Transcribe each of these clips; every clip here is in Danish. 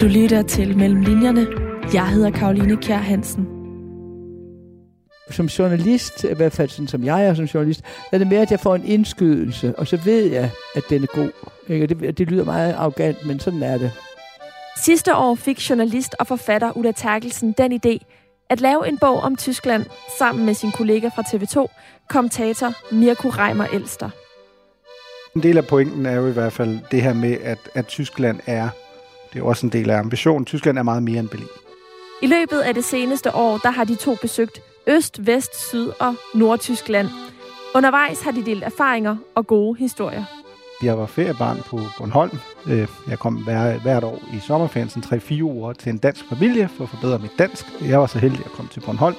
Du lytter til Mellem Linjerne. Jeg hedder Karoline Kjær Hansen. Som journalist, i hvert fald sådan som jeg er som journalist, er det mere, at jeg får en indskydelse, og så ved jeg, at den er god. Ikke? Det, det lyder meget arrogant, men sådan er det. Sidste år fik journalist og forfatter Ulla Terkelsen den idé at lave en bog om Tyskland sammen med sin kollega fra TV2, kommentator Mirko Reimer Elster. En del af pointen er jo i hvert fald det her med, at, at Tyskland er, det er også en del af ambitionen, Tyskland er meget mere end Berlin. I løbet af det seneste år, der har de to besøgt Øst, Vest, Syd og Nordtyskland. Undervejs har de delt erfaringer og gode historier. Jeg var feriebarn på Bornholm. Øh, jeg kom hver, hvert år i sommerferien, sådan 3-4 uger, til en dansk familie for at forbedre mit dansk. Jeg var så heldig at komme til Bornholm.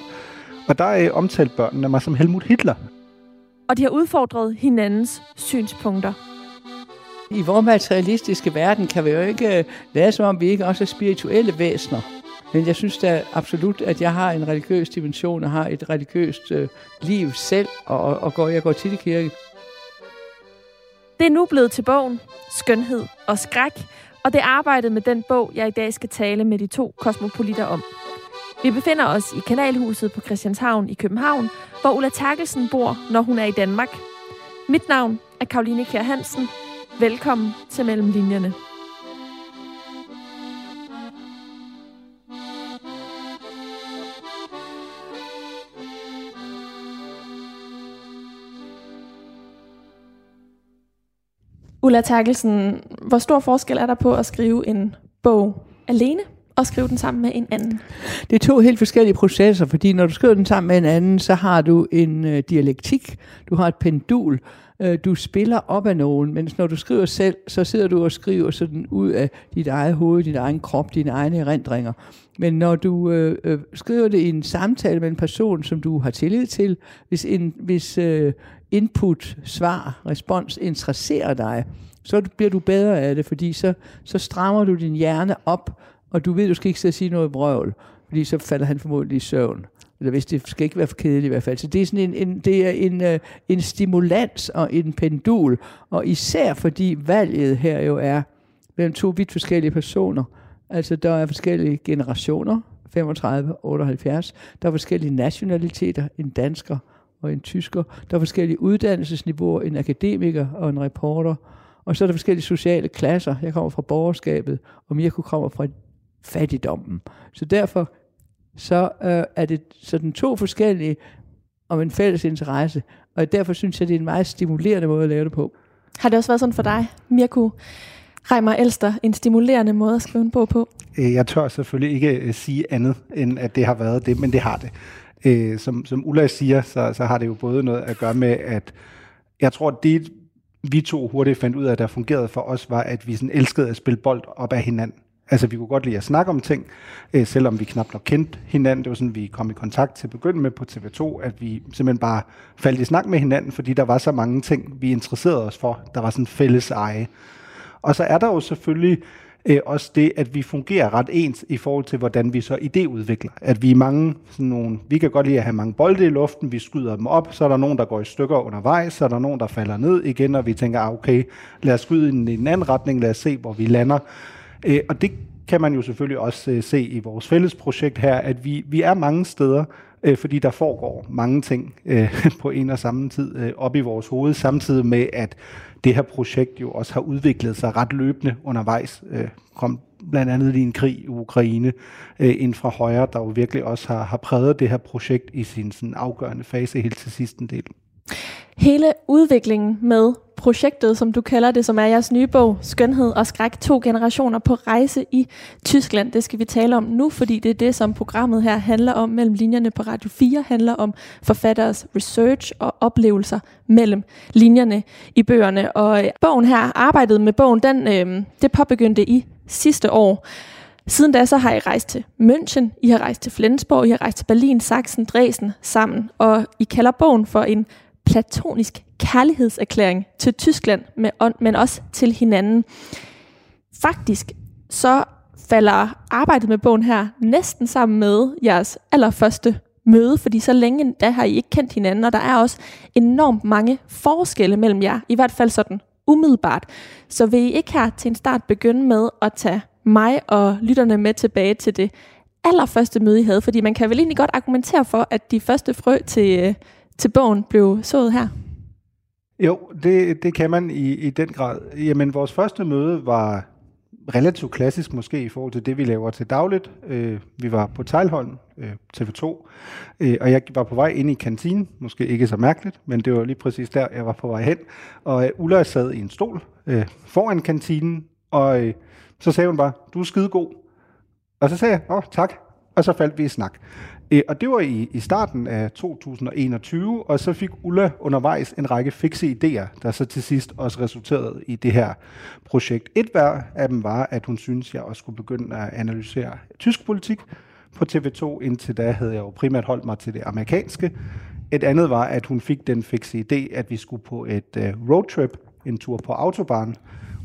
Og der er omtalt børnene mig som Helmut Hitler. Og de har udfordret hinandens synspunkter. I vores materialistiske verden kan vi jo ikke øh, lade som om, vi ikke også er spirituelle væsener. Men jeg synes da absolut, at jeg har en religiøs dimension og har et religiøst øh, liv selv, og, og går, jeg går tit i kirke. Det er nu blevet til bogen Skønhed og Skræk, og det er arbejdet med den bog, jeg i dag skal tale med de to kosmopolitter om. Vi befinder os i Kanalhuset på Christianshavn i København, hvor Ulla Terkelsen bor, når hun er i Danmark. Mit navn er Karoline Kjær Hansen. Velkommen til Mellemlinjerne. Ulla Terkelsen, hvor stor forskel er der på at skrive en bog alene og skrive den sammen med en anden? Det er to helt forskellige processer, fordi når du skriver den sammen med en anden, så har du en øh, dialektik, du har et pendul, øh, du spiller op af nogen, mens når du skriver selv, så sidder du og skriver sådan ud af dit eget hoved, din egen krop, dine egne erindringer. Men når du øh, øh, skriver det i en samtale med en person, som du har tillid til, hvis, en, hvis øh, input, svar, respons interesserer dig, så bliver du bedre af det, fordi så, så strammer du din hjerne op, og du ved, du skal ikke sidde og sige noget brøvl, fordi så falder han formodentlig i søvn. Eller hvis det skal ikke være for kedeligt i hvert fald. Så det er sådan en, en, det er en, øh, en stimulans og en pendul, og især fordi valget her jo er mellem to vidt forskellige personer. Altså der er forskellige generationer, 35, 78. Der er forskellige nationaliteter, en dansker og en tysker. Der er forskellige uddannelsesniveauer, en akademiker og en reporter. Og så er der forskellige sociale klasser. Jeg kommer fra borgerskabet, og Mirko kommer fra fattigdommen. Så derfor så øh, er det sådan to forskellige om en fælles interesse. Og derfor synes jeg, det er en meget stimulerende måde at lave det på. Har det også været sådan for dig, Mirko? Reimer Elster, en stimulerende måde at skrive en bog på? Øh, jeg tør selvfølgelig ikke øh, sige andet, end at det har været det, men det har det. Øh, som, som Ulla siger, så, så har det jo både noget at gøre med, at jeg tror, at det vi to hurtigt fandt ud af, at der fungerede for os, var, at vi sådan elskede at spille bold op af hinanden. Altså, vi kunne godt lide at snakke om ting, øh, selvom vi knap nok kendte hinanden. Det var sådan, vi kom i kontakt til at begynde med på TV2, at vi simpelthen bare faldt i snak med hinanden, fordi der var så mange ting, vi interesserede os for. Der var sådan fælles eje. Og så er der jo selvfølgelig øh, også det, at vi fungerer ret ens i forhold til, hvordan vi så idéudvikler. At vi er mange sådan nogle, vi kan godt lide at have mange bolde i luften, vi skyder dem op, så er der nogen, der går i stykker undervejs, så er der nogen, der falder ned igen, og vi tænker, ah, okay, lad os skyde i en anden retning, lad os se, hvor vi lander. Øh, og det kan man jo selvfølgelig også øh, se i vores fælles projekt her, at vi, vi er mange steder, øh, fordi der foregår mange ting øh, på en og samme tid øh, op i vores hoved, samtidig med, at det her projekt jo også har udviklet sig ret løbende undervejs. Øh, kom blandt andet i en krig i Ukraine øh, ind fra højre, der jo virkelig også har, har præget det her projekt i sin sådan afgørende fase helt til sidste del. Hele udviklingen med projektet, som du kalder det, som er jeres nye bog, Skønhed og Skræk, to generationer på rejse i Tyskland. Det skal vi tale om nu, fordi det er det, som programmet her handler om mellem linjerne på Radio 4, handler om forfatteres research og oplevelser mellem linjerne i bøgerne. Og øh, bogen her, arbejdet med bogen, den, øh, det påbegyndte i sidste år. Siden da så har I rejst til München, I har rejst til Flensborg, I har rejst til Berlin, Sachsen, Dresden sammen, og I kalder bogen for en platonisk kærlighedserklæring til Tyskland, men også til hinanden. Faktisk så falder arbejdet med bogen her næsten sammen med jeres allerførste møde, fordi så længe da har I ikke kendt hinanden, og der er også enormt mange forskelle mellem jer, i hvert fald sådan umiddelbart. Så vil I ikke her til en start begynde med at tage mig og lytterne med tilbage til det allerførste møde, I havde? Fordi man kan vel egentlig godt argumentere for, at de første frø til, øh, til bogen blev sået her. Jo, det, det kan man i, i den grad. Jamen, vores første møde var relativt klassisk måske i forhold til det, vi laver til dagligt. Øh, vi var på Tejlholm, øh, TV2, øh, og jeg var på vej ind i kantinen, måske ikke så mærkeligt, men det var lige præcis der, jeg var på vej hen. Og øh, Ulla sad i en stol øh, foran kantinen, og øh, så sagde hun bare, du er skide god. Og så sagde jeg, åh, tak. Og så faldt vi i snak. Øh, og det var i, i starten af 2021, og så fik Ulla undervejs en række fikse idéer, der så til sidst også resulterede i det her projekt. Et hver af dem var, at hun synes, jeg også skulle begynde at analysere tysk politik på TV2. Indtil da havde jeg jo primært holdt mig til det amerikanske. Et andet var, at hun fik den fikse idé, at vi skulle på et øh, roadtrip, en tur på autobahn,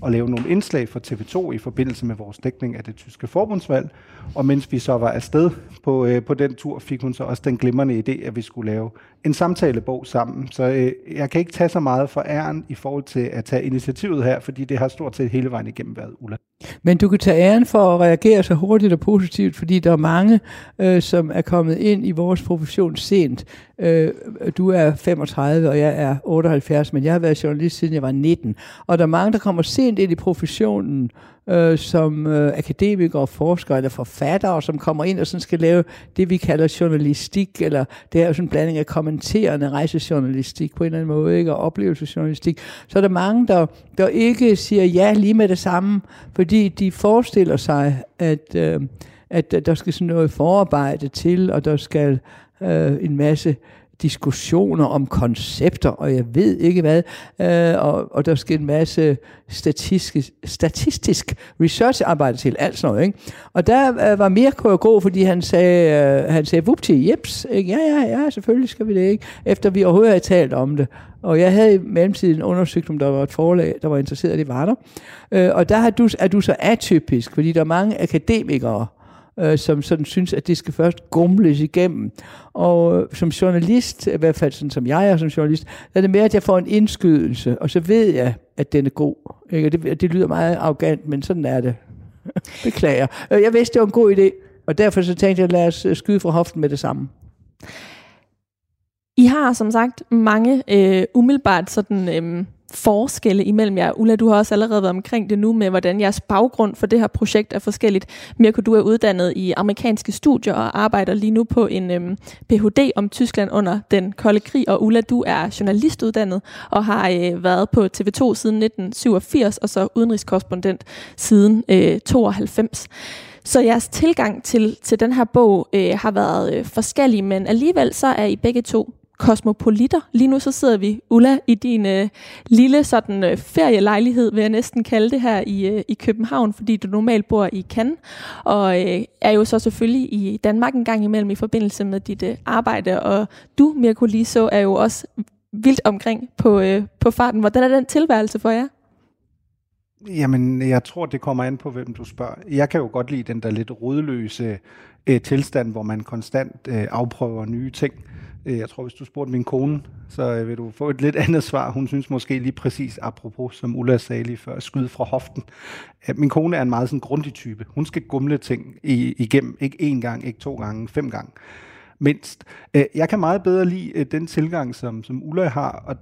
og lave nogle indslag for TV2 i forbindelse med vores dækning af det tyske forbundsvalg. Og mens vi så var afsted på, øh, på den tur, fik hun så også den glimrende idé, at vi skulle lave en samtalebog sammen. Så øh, jeg kan ikke tage så meget for æren i forhold til at tage initiativet her, fordi det har stort set hele vejen igennem været Ulla. Men du kan tage æren for at reagere så hurtigt og positivt, fordi der er mange, øh, som er kommet ind i vores profession sent. Øh, du er 35, og jeg er 78, men jeg har været journalist siden jeg var 19. Og der er mange, der kommer sent ind i professionen, øh, som øh, akademikere, forskere eller forfattere, som kommer ind og sådan skal lave det, vi kalder journalistik, eller det er jo sådan en blanding af kommenterende rejsejournalistik på en eller anden måde, ikke? og oplevelsesjournalistik. Så er der mange, der, der ikke siger ja lige med det samme, fordi de forestiller sig, at, øh, at der skal sådan noget forarbejde til, og der skal øh, en masse diskussioner om koncepter, og jeg ved ikke hvad, øh, og, og der skal en masse statistisk, statistisk researcharbejde til, alt sådan noget. Ikke? Og der øh, var Mirko god, fordi han sagde, øh, han sagde, vupti, jeps, ikke? ja, ja, ja, selvfølgelig skal vi det, ikke? efter vi overhovedet havde talt om det. Og jeg havde i mellemtiden undersøgt, om der var et forlag, der var interesseret i var der. Øh, og der har du, er du så atypisk, fordi der er mange akademikere, øh, som sådan synes, at det skal først gumles igennem. Og øh, som journalist, i hvert fald sådan som jeg er som journalist, er det mere, at jeg får en indskydelse, og så ved jeg, at den er god. Ikke? Det, det lyder meget arrogant, men sådan er det. Beklager. Øh, jeg vidste, det var en god idé, og derfor så tænkte jeg, lad os øh, skyde fra hoften med det samme. I har som sagt mange øh, umiddelbart sådan øh, forskelle imellem jer. Ulla, du har også allerede været omkring det nu med, hvordan jeres baggrund for det her projekt er forskelligt. Mirko, du er uddannet i amerikanske studier og arbejder lige nu på en øhm, Ph.D. om Tyskland under den kolde krig. Og Ulla, du er journalistuddannet og har øh, været på TV2 siden 1987 og så udenrigskorrespondent siden øh, 92. Så jeres tilgang til, til den her bog øh, har været øh, forskellig, men alligevel så er I begge to kosmopolitter. Lige nu så sidder vi, Ulla, i din øh, lille sådan øh, ferielejlighed, vil jeg næsten kalde det her i, øh, i København, fordi du normalt bor i Cannes, og øh, er jo så selvfølgelig i Danmark en gang imellem i forbindelse med dit øh, arbejde. Og du, Mirko Liso, er jo også vildt omkring på, øh, på farten. Hvordan er den tilværelse for jer? Jamen, jeg tror, det kommer an på, hvem du spørger. Jeg kan jo godt lide den der lidt rodløse øh, tilstand, hvor man konstant øh, afprøver nye ting. Øh, jeg tror, hvis du spurgte min kone, så øh, vil du få et lidt andet svar. Hun synes måske lige præcis, apropos, som Ulla sagde lige før, skyde fra hoften. Øh, min kone er en meget sådan grundig type. Hun skal gumle ting igennem, ikke én gang, ikke to gange, fem gange mindst. Jeg kan meget bedre lide den tilgang, som, som Ulla har, og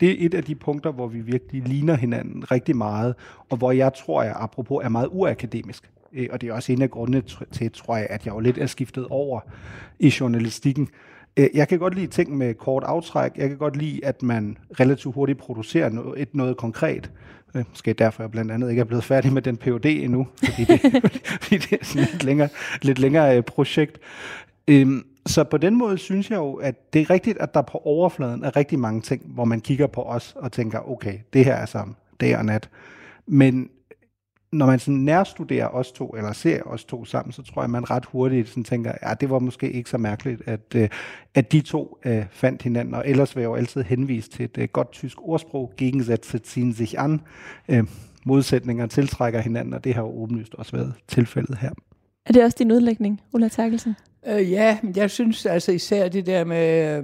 det er et af de punkter, hvor vi virkelig ligner hinanden rigtig meget, og hvor jeg tror, jeg apropos er meget uakademisk. Og det er også en af grundene til, tror jeg, at jeg jo lidt er skiftet over i journalistikken. Øh, jeg kan godt lide ting med kort aftræk. Jeg kan godt lide, at man relativt hurtigt producerer noget, et noget konkret. Øh, måske derfor jeg blandt andet ikke er blevet færdig med den PhD endnu, fordi det, fordi det er sådan et lidt længere, lidt længere øh, projekt. Øhm, så på den måde synes jeg jo, at det er rigtigt, at der på overfladen er rigtig mange ting, hvor man kigger på os og tænker, okay, det her er sammen dag og nat. Men når man sådan nærstuderer os to, eller ser os to sammen, så tror jeg, man ret hurtigt sådan tænker, ja, det var måske ikke så mærkeligt, at, øh, at de to øh, fandt hinanden. Og ellers vil jeg jo altid henvise til et øh, godt tysk ordsprog, Gegensätze ziehen sich an. Øh, modsætninger tiltrækker hinanden, og det har jo åbenlyst også været tilfældet her. Er det også din udlægning, Ulla Terkelsen? Øh, ja, men jeg synes altså især det der med,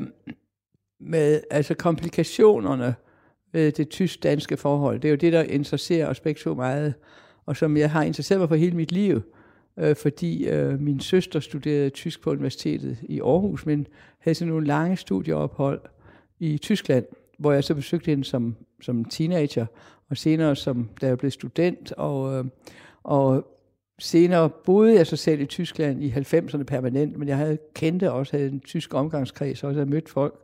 med altså komplikationerne ved det tysk-danske forhold, det er jo det, der interesserer os begge to meget og som jeg har interesseret mig for hele mit liv, øh, fordi øh, min søster studerede tysk på universitetet i Aarhus, men havde sådan nogle lange studieophold i Tyskland, hvor jeg så besøgte hende som, som teenager, og senere som, da jeg blev student, og, øh, og senere boede jeg så selv i Tyskland i 90'erne permanent, men jeg havde kendte også, havde en tysk omgangskreds, og også havde mødt folk,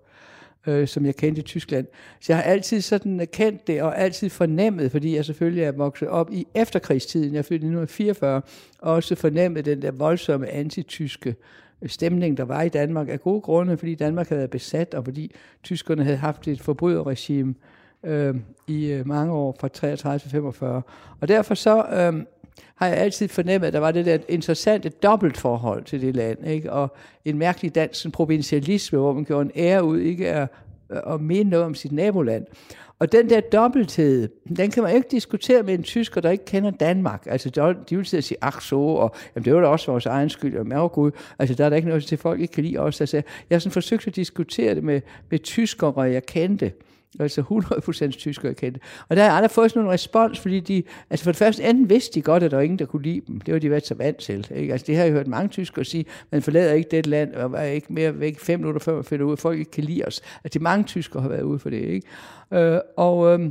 øh, som jeg kendte i Tyskland. Så jeg har altid sådan øh, kendt det, og altid fornemmet, fordi jeg selvfølgelig er vokset op i efterkrigstiden, jeg er født i 1944, og også fornemmet den der voldsomme antityske øh, stemning, der var i Danmark, af gode grunde, fordi Danmark havde været besat, og fordi tyskerne havde haft et forbryderregime øh, i øh, mange år, fra 33 til 45. Og derfor så øh, har jeg altid fornemmet, at der var det der interessante dobbeltforhold til det land, ikke? og en mærkelig dansk provincialisme, hvor man gjorde en ære ud, ikke at, at mene noget om sit naboland. Og den der dobbelthed, den kan man ikke diskutere med en tysker, der ikke kender Danmark. Altså, de vil sidde og sige, ach så, og jamen, det var da også vores egen skyld, og oh, Gud, altså, der er der ikke noget til, folk ikke kan lide os. Altså, jeg har sådan forsøgt at diskutere det med, med tyskere, jeg kendte altså 100% tyskere kendte. Og der har jeg aldrig fået sådan en respons, fordi de, altså for det første, enten vidste de godt, at der var ingen, der kunne lide dem. Det var de været så vant til. Ikke? Altså det har jeg hørt mange tyskere sige, man forlader ikke det land, og er ikke mere væk fem minutter før man finder ud, at folk ikke kan lide os. Altså de mange tyskere har været ude for det. Ikke? Øh, og øh,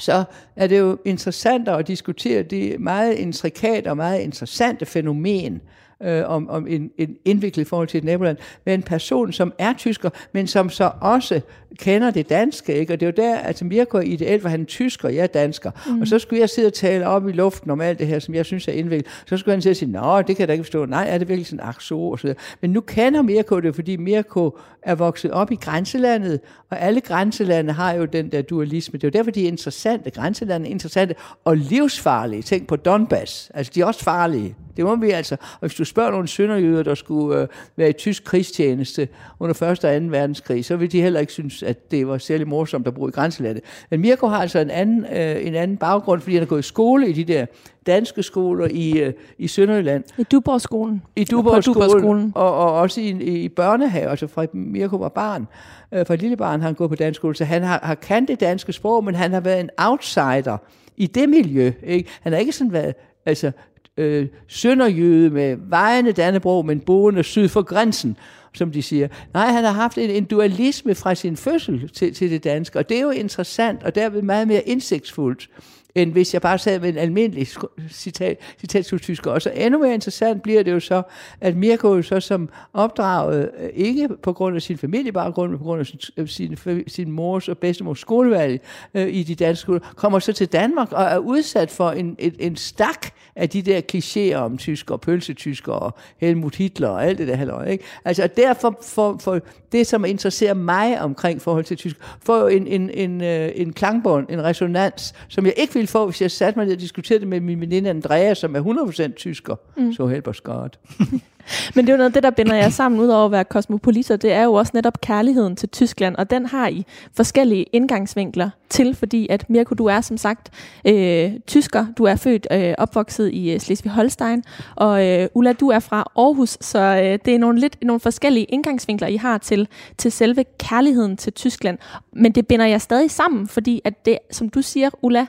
så er det jo interessant at diskutere det meget intrikat og meget interessante fænomen, øh, om, om en, en indviklet forhold til et naboland, med en person, som er tysker, men som så også kender det danske, ikke? og det er jo der, altså Mirko ideelt var han tysker, jeg er dansker, mm. og så skulle jeg sidde og tale op i luften om alt det her, som jeg synes er indviklet, så skulle han sidde og sige, nå, det kan jeg da ikke forstå, nej, er det virkelig sådan akso, og så videre. Men nu kender Mirko det, fordi Mirko er vokset op i grænselandet, og alle grænselande har jo den der dualisme, det er jo derfor, de er interessante, grænselande er interessante, og livsfarlige, tænk på Donbass, altså de er også farlige, det må vi altså, og hvis du spørger nogle sønderjyder, der skulle øh, være i tysk krigstjeneste under 1. og 2. verdenskrig, så vil de heller ikke synes, at det var særlig morsomt at bruge i grænselandet. Men Mirko har altså en anden, øh, en anden baggrund, fordi han har gået i skole i de der danske skoler i, øh, i Sønderjylland. I Duborgskolen. I Duborgskolen, og, og også i, i børnehave, altså fra Mirko var barn. Øh, fra lille barn har han gået på dansk skole, så han har, har kendt det danske sprog, men han har været en outsider i det miljø. Ikke? Han har ikke sådan været altså, øh, sønderjøde med vejende Dannebro, men boende syd for grænsen, som de siger. Nej, han har haft en, en dualisme fra sin fødsel til, til det danske, og det er jo interessant, og derved meget mere indsigtsfuldt end hvis jeg bare sad med en almindelig citat, citatstysker. Og så endnu mere interessant bliver det jo så, at Mirko jo så som opdraget, øh, ikke på grund af sin familiebaggrund, men på grund af sin, øh, sin, sin mors og bedstemors skolevalg øh, i de danske skoler, kommer så til Danmark og er udsat for en, en, en stak af de der klichéer om tysker, pølsetysker og Helmut Hitler og alt det der halløj. Ikke? Altså derfor for, for det, som interesserer mig omkring forhold til tysk, får jo en, en, en, øh, en klangbånd, en resonans, som jeg ikke vil ville få, hvis jeg satte mig ned og diskuterede det med min veninde Andrea, som er 100% tysker. Mm. Så help us God. Men det er jo noget det, der binder jer sammen, ud over at være kosmopoliter. Det er jo også netop kærligheden til Tyskland, og den har I forskellige indgangsvinkler til, fordi at Mirko, du er som sagt øh, tysker. Du er født øh, opvokset i øh, Slesvig-Holstein, og øh, Ulla, du er fra Aarhus, så øh, det er nogle lidt nogle forskellige indgangsvinkler, I har til, til selve kærligheden til Tyskland. Men det binder jer stadig sammen, fordi at det, som du siger, Ulla,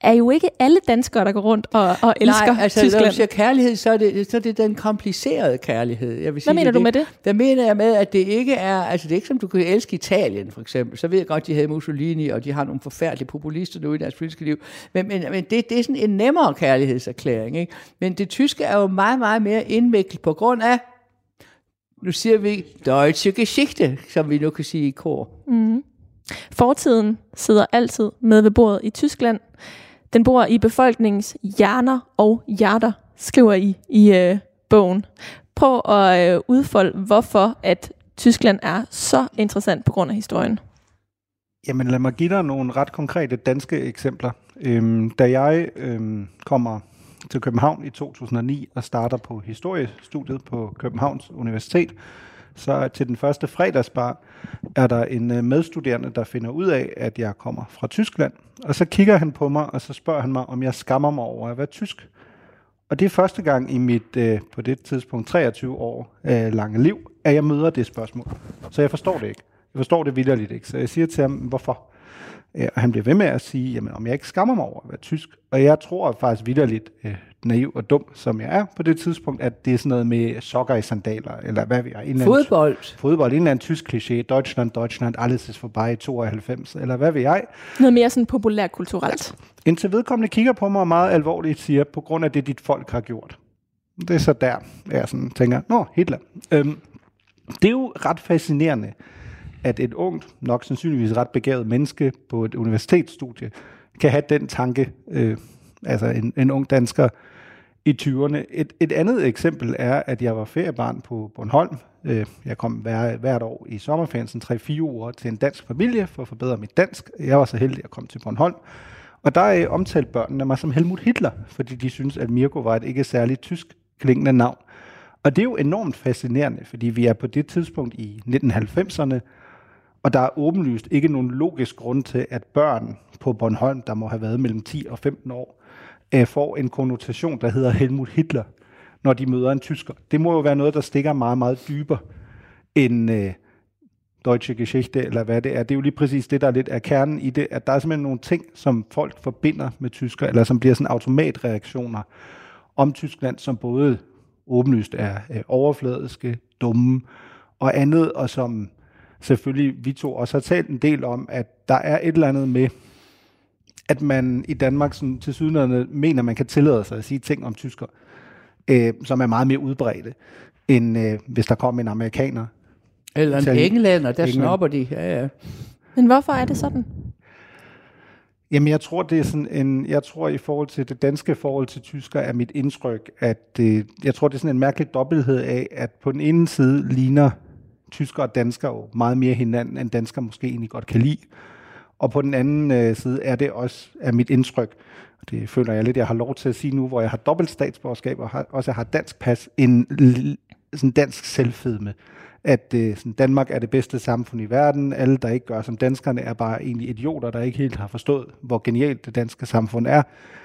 er jo ikke alle danskere, der går rundt og, og elsker Nej, altså, Tyskland. når du siger kærlighed, så er, det, så er det den komplicerede kærlighed. Jeg vil sige, Hvad mener det, du med det? Der mener jeg med, at det ikke er, altså det er ikke som du kan elske Italien, for eksempel. Så ved jeg godt, de havde Mussolini, og de har nogle forfærdelige populister nu i deres politiske liv. Men, men, men det, det er sådan en nemmere kærlighedserklæring. Ikke? Men det tyske er jo meget, meget mere indviklet på grund af, nu siger vi, Deutsche Geschichte, som vi nu kan sige i kor. Mm. Fortiden sidder altid med ved bordet i Tyskland. Den bor i befolkningens hjerner og hjerter, skriver I i øh, bogen. Prøv at øh, udfolde, hvorfor at Tyskland er så interessant på grund af historien. Jamen lad mig give dig nogle ret konkrete danske eksempler. Øhm, da jeg øhm, kommer til København i 2009 og starter på historiestudiet på Københavns Universitet, så til den første fredagsbar er der en øh, medstuderende, der finder ud af, at jeg kommer fra Tyskland. Og så kigger han på mig, og så spørger han mig, om jeg skammer mig over at være tysk. Og det er første gang i mit, øh, på det tidspunkt, 23 år øh, lange liv, at jeg møder det spørgsmål. Så jeg forstår det ikke. Jeg forstår det vidderligt ikke. Så jeg siger til ham, hvorfor? Øh, og han bliver ved med at sige, jamen, om jeg ikke skammer mig over at være tysk. Og jeg tror faktisk vidderligt, øh, naiv og dum, som jeg er på det tidspunkt, at det er sådan noget med sokker i sandaler, eller hvad vi er. En fodbold. Anden, fodbold, en eller anden tysk kliché. Deutschland, Deutschland, alles ist vorbei i 92, eller hvad ved jeg. Noget mere sådan populærkulturelt. Ja. Indtil vedkommende kigger på mig meget alvorligt siger, på grund af det, dit folk har gjort. Det er så der, jeg sådan tænker, nå, Hitler. Øhm, det er jo ret fascinerende, at et ungt, nok sandsynligvis ret begavet menneske på et universitetsstudie, kan have den tanke, øh, altså en, en ung dansker i 20'erne. Et, et andet eksempel er, at jeg var feriebarn på Bornholm. Øh, jeg kom hver, hvert år i sommerferien, sådan 3-4 uger, til en dansk familie for at forbedre mit dansk. Jeg var så heldig at komme til Bornholm. Og der øh, er omtalt børnene mig som Helmut Hitler, fordi de synes, at Mirko var et ikke særligt tysk klingende navn. Og det er jo enormt fascinerende, fordi vi er på det tidspunkt i 1990'erne, og der er åbenlyst ikke nogen logisk grund til, at børn på Bornholm, der må have været mellem 10 og 15 år, øh, får en konnotation, der hedder Helmut Hitler, når de møder en tysker. Det må jo være noget, der stikker meget, meget dybere end øh, Deutsche Geschichte, eller hvad det er. Det er jo lige præcis det, der er lidt af kernen i det, at der er simpelthen nogle ting, som folk forbinder med tysker, eller som bliver sådan automatreaktioner om Tyskland, som både åbenlyst er øh, overfladiske, dumme og andet, og som selvfølgelig vi to også har talt en del om, at der er et eller andet med, at man i Danmark sådan, til sydlandene mener, man kan tillade sig at sige ting om tysker, øh, som er meget mere udbredte, end øh, hvis der kommer en amerikaner. Eller en englænder, der England. snopper de. Ja, ja. Men hvorfor er det sådan? Jamen, jeg tror, det er sådan en, jeg tror i forhold til det danske forhold til tysker, er mit indtryk, at det, jeg tror, det er sådan en mærkelig dobbelthed af, at på den ene side ligner tysker og dansker jo meget mere hinanden, end dansker måske egentlig godt kan lide. Og på den anden øh, side er det også er mit indtryk, og det føler jeg lidt, jeg har lov til at sige nu, hvor jeg har dobbelt statsborgerskab og har, også har dansk pas, en sådan dansk selvfedme at øh, sådan Danmark er det bedste samfund i verden. Alle, der ikke gør som danskerne, er bare egentlig idioter, der ikke helt har forstået, hvor genialt det danske samfund er.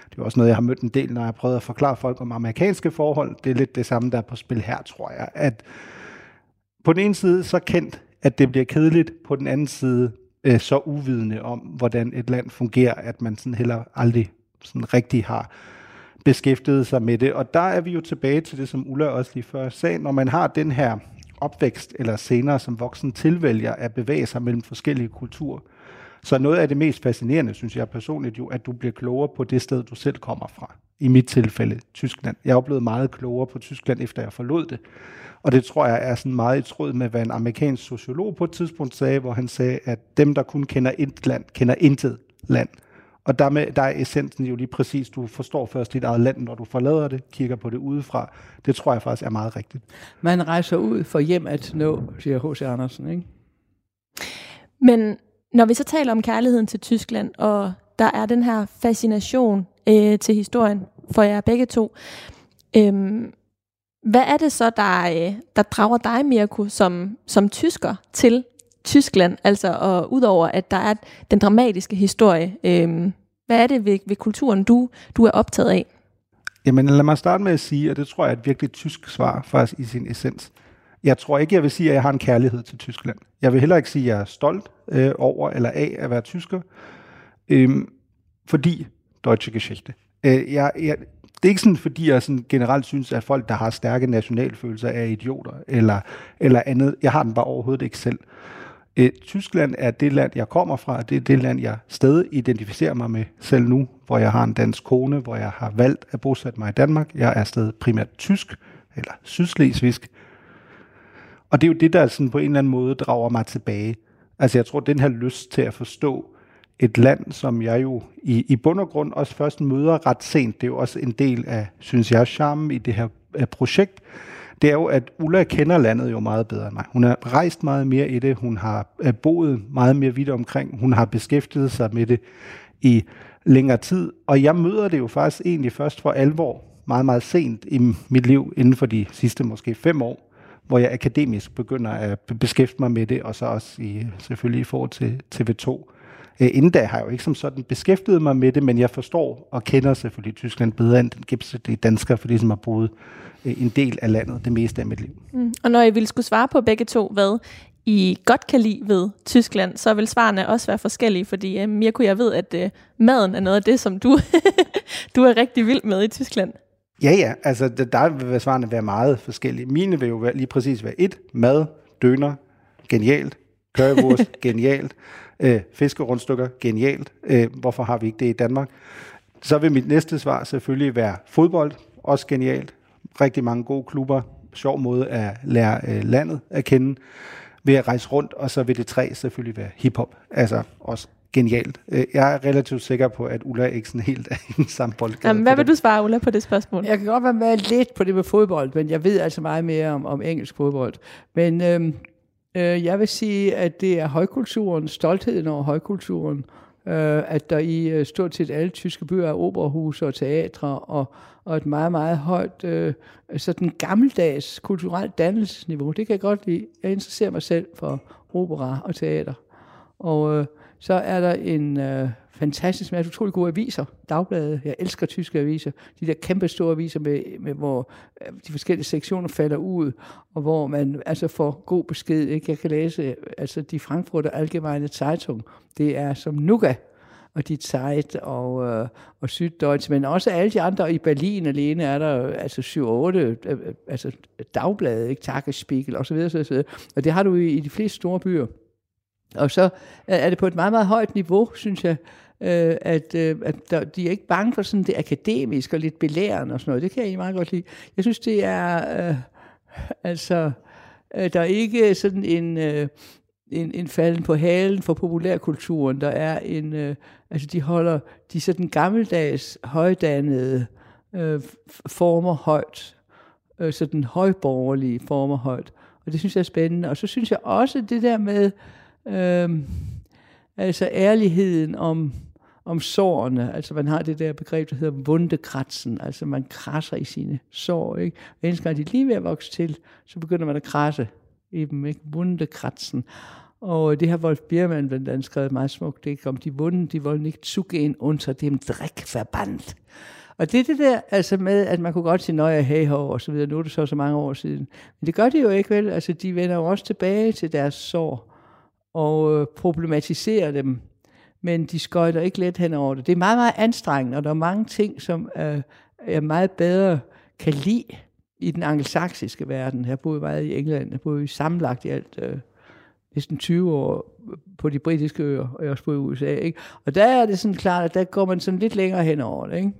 Det er også noget, jeg har mødt en del, når jeg har prøvet at forklare folk om amerikanske forhold. Det er lidt det samme, der er på spil her, tror jeg. At på den ene side så kendt, at det bliver kedeligt. På den anden side øh, så uvidende om, hvordan et land fungerer, at man sådan heller aldrig sådan rigtig har beskæftiget sig med det. Og der er vi jo tilbage til det, som Ulla også lige før sagde. Når man har den her opvækst eller senere som voksen tilvælger at bevæge sig mellem forskellige kulturer. Så noget af det mest fascinerende, synes jeg personligt jo, at du bliver klogere på det sted, du selv kommer fra. I mit tilfælde, Tyskland. Jeg er blevet meget klogere på Tyskland, efter jeg forlod det. Og det tror jeg er sådan meget i tråd med, hvad en amerikansk sociolog på et tidspunkt sagde, hvor han sagde, at dem, der kun kender et land, kender intet land. Og dermed, der er essensen jo lige præcis, du forstår først dit eget land, når du forlader det, kigger på det udefra. Det tror jeg faktisk er meget rigtigt. Man rejser ud for hjem at nå, siger H.C. Andersen, ikke? Men når vi så taler om kærligheden til Tyskland, og der er den her fascination øh, til historien for jer begge to, Øhm, hvad er det så, der, øh, der drager dig, Mirko, som, som tysker til Tyskland? Altså, og udover at der er den dramatiske historie, øh, hvad er det ved, ved kulturen, du, du er optaget af? Jamen lad mig starte med at sige, og det tror jeg er et virkelig tysk svar faktisk i sin essens. Jeg tror ikke, jeg vil sige, at jeg har en kærlighed til Tyskland. Jeg vil heller ikke sige, at jeg er stolt øh, over eller af at være tysker, Øhm, fordi Deutsche Geschichte. Øh, jeg, jeg, det er ikke sådan, fordi jeg sådan generelt synes, at folk, der har stærke nationalfølelser, er idioter eller, eller andet. Jeg har den bare overhovedet ikke selv. Øh, Tyskland er det land, jeg kommer fra, det er det land, jeg stadig identificerer mig med selv nu, hvor jeg har en dansk kone, hvor jeg har valgt at bosætte mig i Danmark. Jeg er stadig primært tysk, eller sydslesvigsk. Og det er jo det, der sådan på en eller anden måde drager mig tilbage. Altså jeg tror, den her lyst til at forstå et land, som jeg jo i, i bund og grund også først møder ret sent, det er jo også en del af, synes jeg, charmen i det her øh, projekt, det er jo, at Ulla kender landet jo meget bedre end mig. Hun har rejst meget mere i det, hun har øh, boet meget mere vidt omkring, hun har beskæftiget sig med det i længere tid, og jeg møder det jo faktisk egentlig først for alvor meget, meget sent i mit liv, inden for de sidste måske fem år, hvor jeg akademisk begynder at beskæftige mig med det, og så også i, selvfølgelig i forhold til TV2. Øh, inden da har jeg jo ikke som sådan beskæftiget mig med det, men jeg forstår og kender selvfølgelig Tyskland bedre end den gennemsnitlige dansker, fordi som har boet øh, en del af landet det meste af mit liv. Mm. Og når I ville skulle svare på begge to, hvad I godt kan lide ved Tyskland, så vil svarene også være forskellige, fordi øh, Mirko, jeg ved, at maden er noget af det, som du, du er rigtig vild med i Tyskland. Ja, ja, altså der vil svarene være meget forskellige. Mine vil jo være, lige præcis være et, mad, døner, genialt, currywurst, genialt, øh, fiskerundstykker, genialt. Øh, hvorfor har vi ikke det i Danmark? Så vil mit næste svar selvfølgelig være fodbold, også genialt. Rigtig mange gode klubber, sjov måde at lære øh, landet at kende ved at rejse rundt, og så vil det tre selvfølgelig være hiphop, altså også genialt. Øh, jeg er relativt sikker på, at Ulla ikke sådan helt er i den samme boldgade. Jamen, hvad vil du svare, Ulla, på det spørgsmål? Jeg kan godt være med lidt på det med fodbold, men jeg ved altså meget mere om, om engelsk fodbold. Men øhm, øh, jeg vil sige, at det er højkulturen, stoltheden over højkulturen, øh, at der i øh, stort set alle tyske byer er operahuse og teatre, og, og et meget, meget højt øh, sådan gammeldags kulturelt dannelsesniveau. Det kan jeg godt lide. Jeg interesserer mig selv for opera og teater. Og øh, så er der en øh, fantastisk masse utrolig gode aviser, dagblade. Jeg elsker tyske aviser. De der kæmpe store aviser, med, med, hvor øh, de forskellige sektioner falder ud, og hvor man altså får god besked. Ikke? Jeg kan læse øh, altså de Frankfurter Allgemeine Zeitung. Det er som Nuga og Die Zeit og, øh, og Süddeutsche, men også alle de andre. I Berlin alene er der øh, altså 7-8 øh, øh, altså dagblade, ikke? Tagesspiegel og så videre, så videre. Og det har du i, i de fleste store byer. Og så er det på et meget, meget højt niveau, synes jeg, øh, at, øh, at der, de er ikke bange for sådan det akademiske og lidt belærende og sådan noget. Det kan jeg egentlig meget godt lide. Jeg synes, det er, øh, altså, øh, der er ikke sådan en, øh, en, en falden på halen for populærkulturen. Der er en, øh, altså de holder de sådan gammeldags, højdannede øh, former højt. Øh, sådan højborgerlige former højt. Og det synes jeg er spændende. Og så synes jeg også det der med, øh, altså ærligheden om, om sårene. Altså man har det der begreb, der hedder vundekratsen. Altså man krasser i sine sår. Ikke? Og eneste gang de lige ved at vokse til, så begynder man at krasse i dem. Ikke? Vundekratsen. Og øh, det har Wolf Biermann blandt andet skrevet meget smukt Det om de vunde, de wollen nicht ind under dem Dreckverband. Og det er det der altså med, at man kunne godt sige, nøje hey ho, og så videre, nu er det så så mange år siden. Men det gør de jo ikke vel, altså de vender jo også tilbage til deres sår og øh, problematiserer dem, men de skøjter ikke let hen over det. Det er meget, meget anstrengende, og der er mange ting, som øh, jeg meget bedre kan lide i den angelsaksiske verden. Jeg boede meget i England, jeg boede sammenlagt i alt øh, næsten 20 år på de britiske øer, og jeg også boede i USA. Ikke? Og der er det sådan klart, at der går man sådan lidt længere hen over det. Ikke?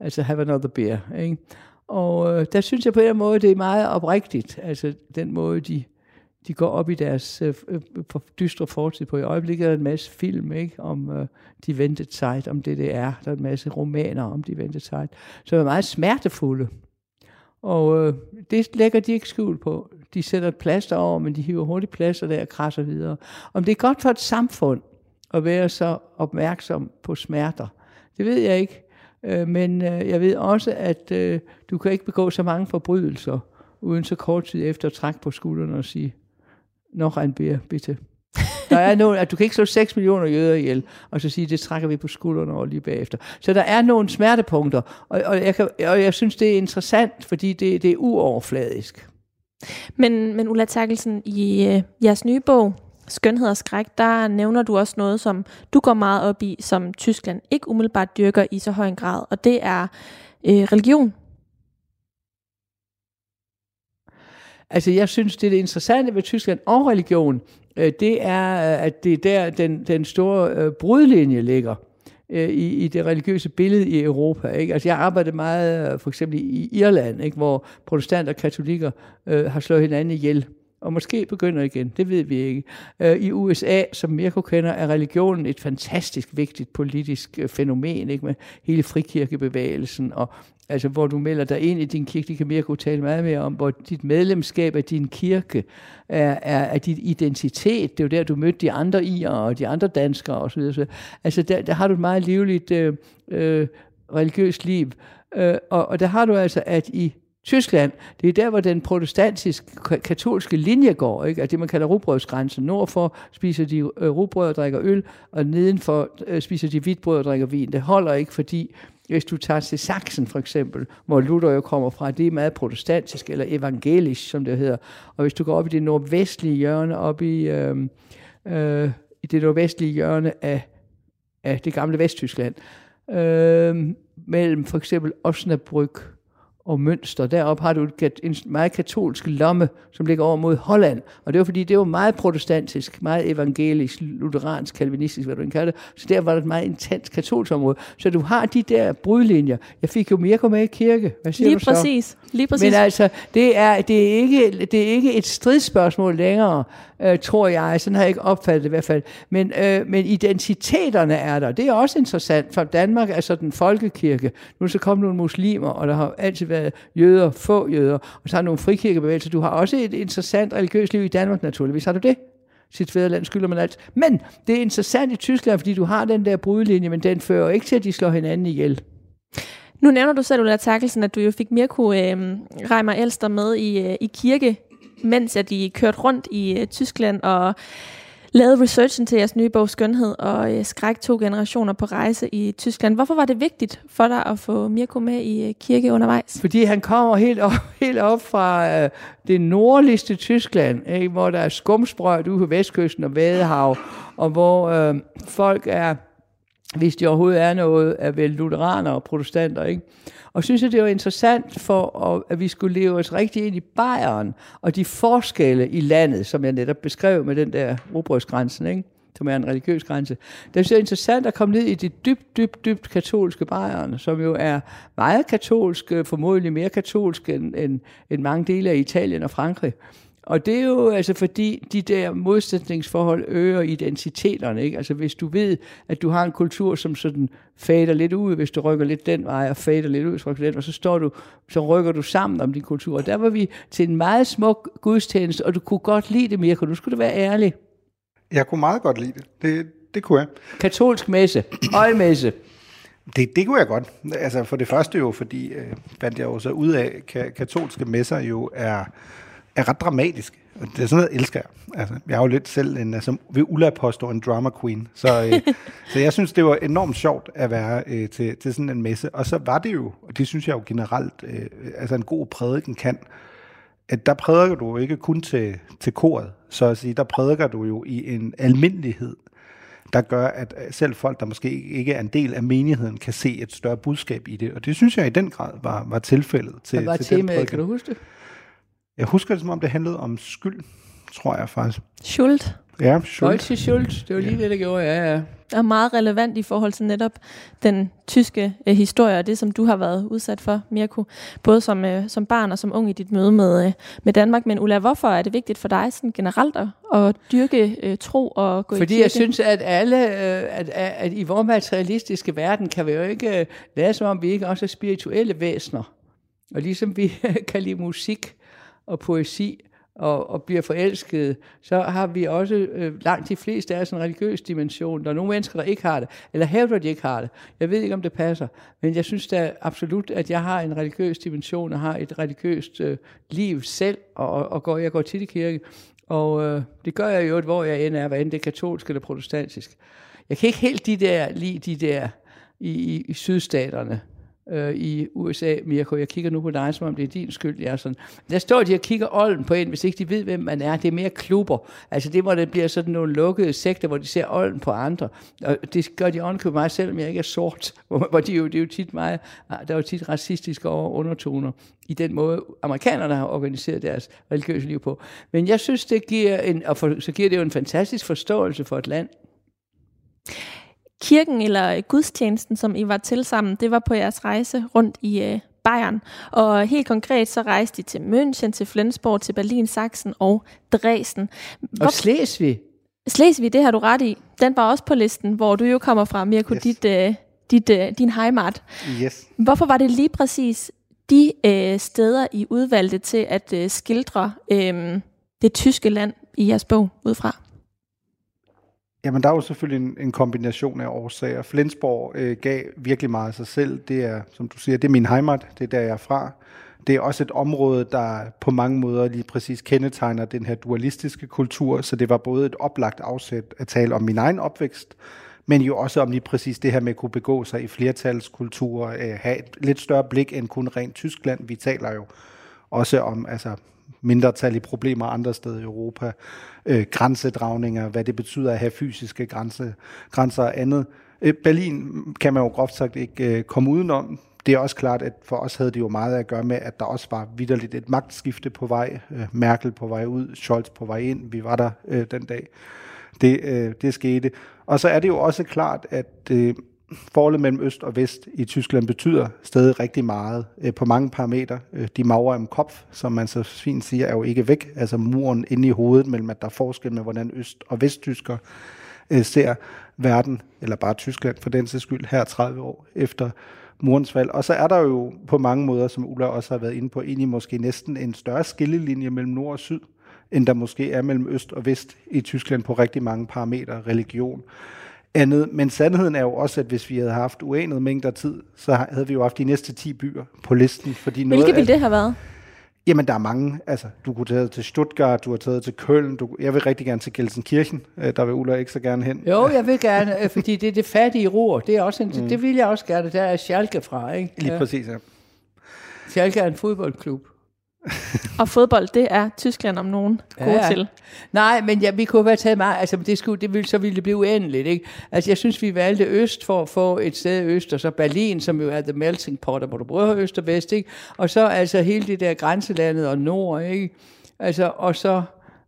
Altså have another beer. Ikke? Og øh, der synes jeg på en måde, det er meget oprigtigt, altså den måde, de de går op i deres øh, øh dystre fortid på. I øjeblikket er der en masse film ikke, om øh, de ventede sejt, om det det er. Der er en masse romaner om de ventede sejt, som er meget smertefulde. Og øh, det lægger de ikke skjul på. De sætter et plaster over, men de hiver hurtigt plaster der og krasser videre. Om det er godt for et samfund at være så opmærksom på smerter, det ved jeg ikke. Øh, men øh, jeg ved også, at øh, du kan ikke begå så mange forbrydelser, uden så kort tid efter at trække på skuldrene og sige, noch ein Bier, bitte. Der er nogen, at du kan ikke slå 6 millioner jøder ihjel, og så sige, det trækker vi på skuldrene over lige bagefter. Så der er nogle smertepunkter, og, og, jeg, kan, og jeg synes, det er interessant, fordi det, det er uoverfladisk. Men, men Ulla Terkelsen, i øh, jeres nye bog, Skønhed og skræk, der nævner du også noget, som du går meget op i, som Tyskland ikke umiddelbart dyrker i så høj en grad, og det er øh, religion. Altså, jeg synes, det er det interessante ved Tyskland og religion, øh, det er, øh, at det er der, den, den store øh, brudlinje ligger i, i det religiøse billede i Europa. Ikke? Altså, jeg arbejder meget for eksempel i Irland, ikke? hvor protestanter og katolikker øh, har slået hinanden ihjel og måske begynder igen, det ved vi ikke. Øh, I USA, som Mirko kender, er religionen et fantastisk vigtigt politisk øh, fænomen, ikke? med hele frikirkebevægelsen, og altså, hvor du melder dig ind i din kirke, det kan Mirko tale meget mere om, hvor dit medlemskab af din kirke er, er, er dit identitet. Det er jo der, du mødte de andre i og de andre danskere osv. Så, altså, der, der har du et meget livligt øh, øh, religiøst liv. Øh, og, og der har du altså, at i Tyskland, det er der, hvor den protestantiske katolske linje går, ikke? Altså det, man kalder rugbrødsgrænsen. Nordfor spiser de øh, rugbrød og drikker øl, og nedenfor øh, spiser de hvidbrød og drikker vin. Det holder ikke, fordi hvis du tager til Sachsen for eksempel, hvor Luther jo kommer fra, det er meget protestantisk, eller evangelisk, som det hedder. Og hvis du går op i det nordvestlige hjørne, op i, øh, øh, i det nordvestlige hjørne af, af det gamle Vesttyskland, øh, mellem for eksempel Osnabrück og Mønster. Deroppe har du en meget katolsk lomme, som ligger over mod Holland. Og det var fordi, det var meget protestantisk, meget evangelisk, lutheransk, kalvinistisk, hvad du kan kalde det. Så der var det et meget intens katolsk område. Så du har de der brudlinjer. Jeg fik jo mere med i kirke. Hvad siger Lige du så? præcis. Lige præcis. Men altså, det er, det, er ikke, det er ikke et stridsspørgsmål længere øh, tror jeg. Sådan har jeg ikke opfattet det i hvert fald. Men, øh, men identiteterne er der. Det er også interessant, for Danmark er sådan en folkekirke. Nu er så kommet nogle muslimer, og der har altid været Øh, jøder, få jøder, og så har du nogle frikirkebevægelser. Du har også et interessant religiøst liv i Danmark, naturligvis. Har du det? sit fædreland skylder man alt. Men det er interessant i Tyskland, fordi du har den der brudlinje, men den fører ikke til, at de slår hinanden ihjel. Nu nævner du selv, Ulla Terkelsen, at du jo fik Mirko øh, Reimer Elster med i, øh, i kirke mens at de kørte rundt i øh, Tyskland og lavede researchen til jeres nye bog Skønhed og uh, skræk to generationer på rejse i Tyskland. Hvorfor var det vigtigt for dig at få Mirko med i øh, kirke undervejs? Fordi han kommer helt op, helt op fra øh, det nordligste Tyskland, ikke? hvor der er skumsprøjt ude på vestkysten og Vadehav, og hvor øh, folk er, hvis de overhovedet er noget, er vel lutheraner og protestanter, ikke? Og synes jeg, det var interessant for, at vi skulle leve os rigtig ind i Bayern, og de forskelle i landet, som jeg netop beskrev med den der robrødsgrænsen, ikke? som er en religiøs grænse. Det er interessant at komme ned i det dybt, dybt, dybt katolske Bayern, som jo er meget katolsk, formodentlig mere katolsk end, end, end mange dele af Italien og Frankrig. Og det er jo altså fordi de der modsætningsforhold øger identiteterne. Ikke? Altså hvis du ved, at du har en kultur, som sådan fader lidt ud, hvis du rykker lidt den vej, og fader lidt ud, så, den, og så, står du, så rykker du sammen om din kultur. Og der var vi til en meget smuk gudstjeneste, og du kunne godt lide det, Mirko. Nu skulle du være ærlig. Jeg kunne meget godt lide det. Det, det kunne jeg. Katolsk messe. Øjemesse. Det, det kunne jeg godt. Altså for det første jo, fordi øh, fandt jeg jo så ud af, at katolske messer jo er er ret dramatisk. Det er sådan noget, jeg elsker. Altså, jeg er jo lidt selv en, altså, ved Ulla påstå en drama queen. Så, øh, så jeg synes, det var enormt sjovt at være øh, til, til sådan en messe. Og så var det jo, og det synes jeg jo generelt, øh, altså en god prædiken kan, at der prædiker du ikke kun til, til koret, så at sige, der prædiker du jo i en almindelighed, der gør, at selv folk, der måske ikke er en del af menigheden, kan se et større budskab i det. Og det synes jeg i den grad var, var tilfældet til, Hvad var til temaet, den prædiken. kan du huske det? Jeg husker det, som om det handlede om skyld, tror jeg faktisk. Schuld. Ja, Schuld. Deutsche Schuld, det var lige ja. det, der gjorde, ja, ja. Og meget relevant i forhold til netop den tyske øh, historie, og det, som du har været udsat for, Mirko, både som, øh, som barn og som ung i dit møde med, øh, med Danmark. Men Ulla, hvorfor er det vigtigt for dig sådan generelt at, at dyrke øh, tro og gå Fordi i kirke? jeg synes, at alle, øh, at, at, at i vores materialistiske verden, kan vi jo ikke øh, lade som om, vi ikke også er spirituelle væsener. Og ligesom vi kan lide musik, og poesi og, og bliver forelsket, så har vi også øh, langt de fleste af os en religiøs dimension. Der er nogle mennesker, der ikke har det, eller hævder, at de ikke har det. Jeg ved ikke, om det passer, men jeg synes da absolut, at jeg har en religiøs dimension, og har et religiøst øh, liv selv, og, og går, jeg går tit i kirke. Og øh, det gør jeg jo, hvor jeg end er, hvad end det er katolsk eller protestantisk. Jeg kan ikke helt de der, lige de der i, i, i sydstaterne, øh, i USA, Mirko. Jeg kigger nu på dig, som om det er din skyld. Jeg er sådan. Der står de og kigger olden på en, hvis ikke de ved, hvem man er. Det er mere klubber. Altså det, hvor det bliver sådan nogle lukkede sekter, hvor de ser olden på andre. Og det gør de ovenkøbet mig, selvom jeg ikke er sort. Hvor, hvor de jo, det er jo tit meget, der er jo tit racistiske undertoner i den måde, amerikanerne har organiseret deres religiøse liv på. Men jeg synes, det giver en, og for, så giver det jo en fantastisk forståelse for et land kirken eller gudstjenesten, som I var til sammen, det var på jeres rejse rundt i øh, Bayern. Og helt konkret så rejste I til München, til Flensborg, til Berlin, Sachsen og Dresden. Hvor... Og Slesvig. Slesvig, det har du ret i. Den var også på listen, hvor du jo kommer fra, Mirko, yes. dit, øh, dit, øh, din heimat. Yes. Hvorfor var det lige præcis de øh, steder, I udvalgte til at øh, skildre øh, det tyske land i jeres bog udfra? Jamen, der er jo selvfølgelig en, en kombination af årsager. Flensborg øh, gav virkelig meget af sig selv. Det er, som du siger, det er min heimat. Det er der, jeg er fra. det er også et område, der på mange måder lige præcis kendetegner den her dualistiske kultur, så det var både et oplagt afsæt at tale om min egen opvækst, men jo også om lige præcis det her med at kunne begå sig i flertalskulturer, øh, have et lidt større blik end kun rent Tyskland. Vi taler jo også om altså, mindretallige problemer andre steder i Europa, øh, grænsedragninger, hvad det betyder at have fysiske grænse, grænser og andet. Øh, Berlin kan man jo groft sagt ikke øh, komme udenom. Det er også klart, at for os havde det jo meget at gøre med, at der også var vidderligt et magtskifte på vej. Øh, Merkel på vej ud, Scholz på vej ind. Vi var der øh, den dag. Det, øh, det skete. Og så er det jo også klart, at øh, forholdet mellem øst og vest i Tyskland betyder stadig rigtig meget øh, på mange parametre. Øh, de magre om kopf, som man så fint siger, er jo ikke væk. Altså muren inde i hovedet mellem, at der er forskel med, hvordan øst- og vesttysker øh, ser verden, eller bare Tyskland for den sags skyld, her 30 år efter murens fald. Og så er der jo på mange måder, som Ulla også har været inde på, egentlig måske næsten en større skillelinje mellem nord og syd, end der måske er mellem øst og vest i Tyskland på rigtig mange parametre, religion, andet. Men sandheden er jo også, at hvis vi havde haft uanet mængder tid, så havde vi jo haft de næste 10 byer på listen. Fordi Hvilke noget ville af, det have været? Jamen, der er mange. Altså, du kunne tage til Stuttgart, du har taget til Køln. Du, jeg vil rigtig gerne til Gelsenkirchen. Øh, Der vil Ulla ikke så gerne hen. Jo, jeg vil gerne, øh, fordi det er det fattige ror. Det, er også en, mm. det vil jeg også gerne. Der er Schalke fra, ikke? Lige Ja. præcis, ja. Schalke er en fodboldklub. Og fodbold, det er Tyskland om nogen gode Ja. til. Nej, men ja, vi kunne have taget meget, altså det, skulle, det ville, så ville det blive uendeligt, ikke? Altså jeg synes, vi valgte øst for at få et sted øst, og så Berlin, som jo er the melting pot, hvor du har øst og vest, ikke? Og så altså hele det der grænselandet og nord, ikke? Altså, og så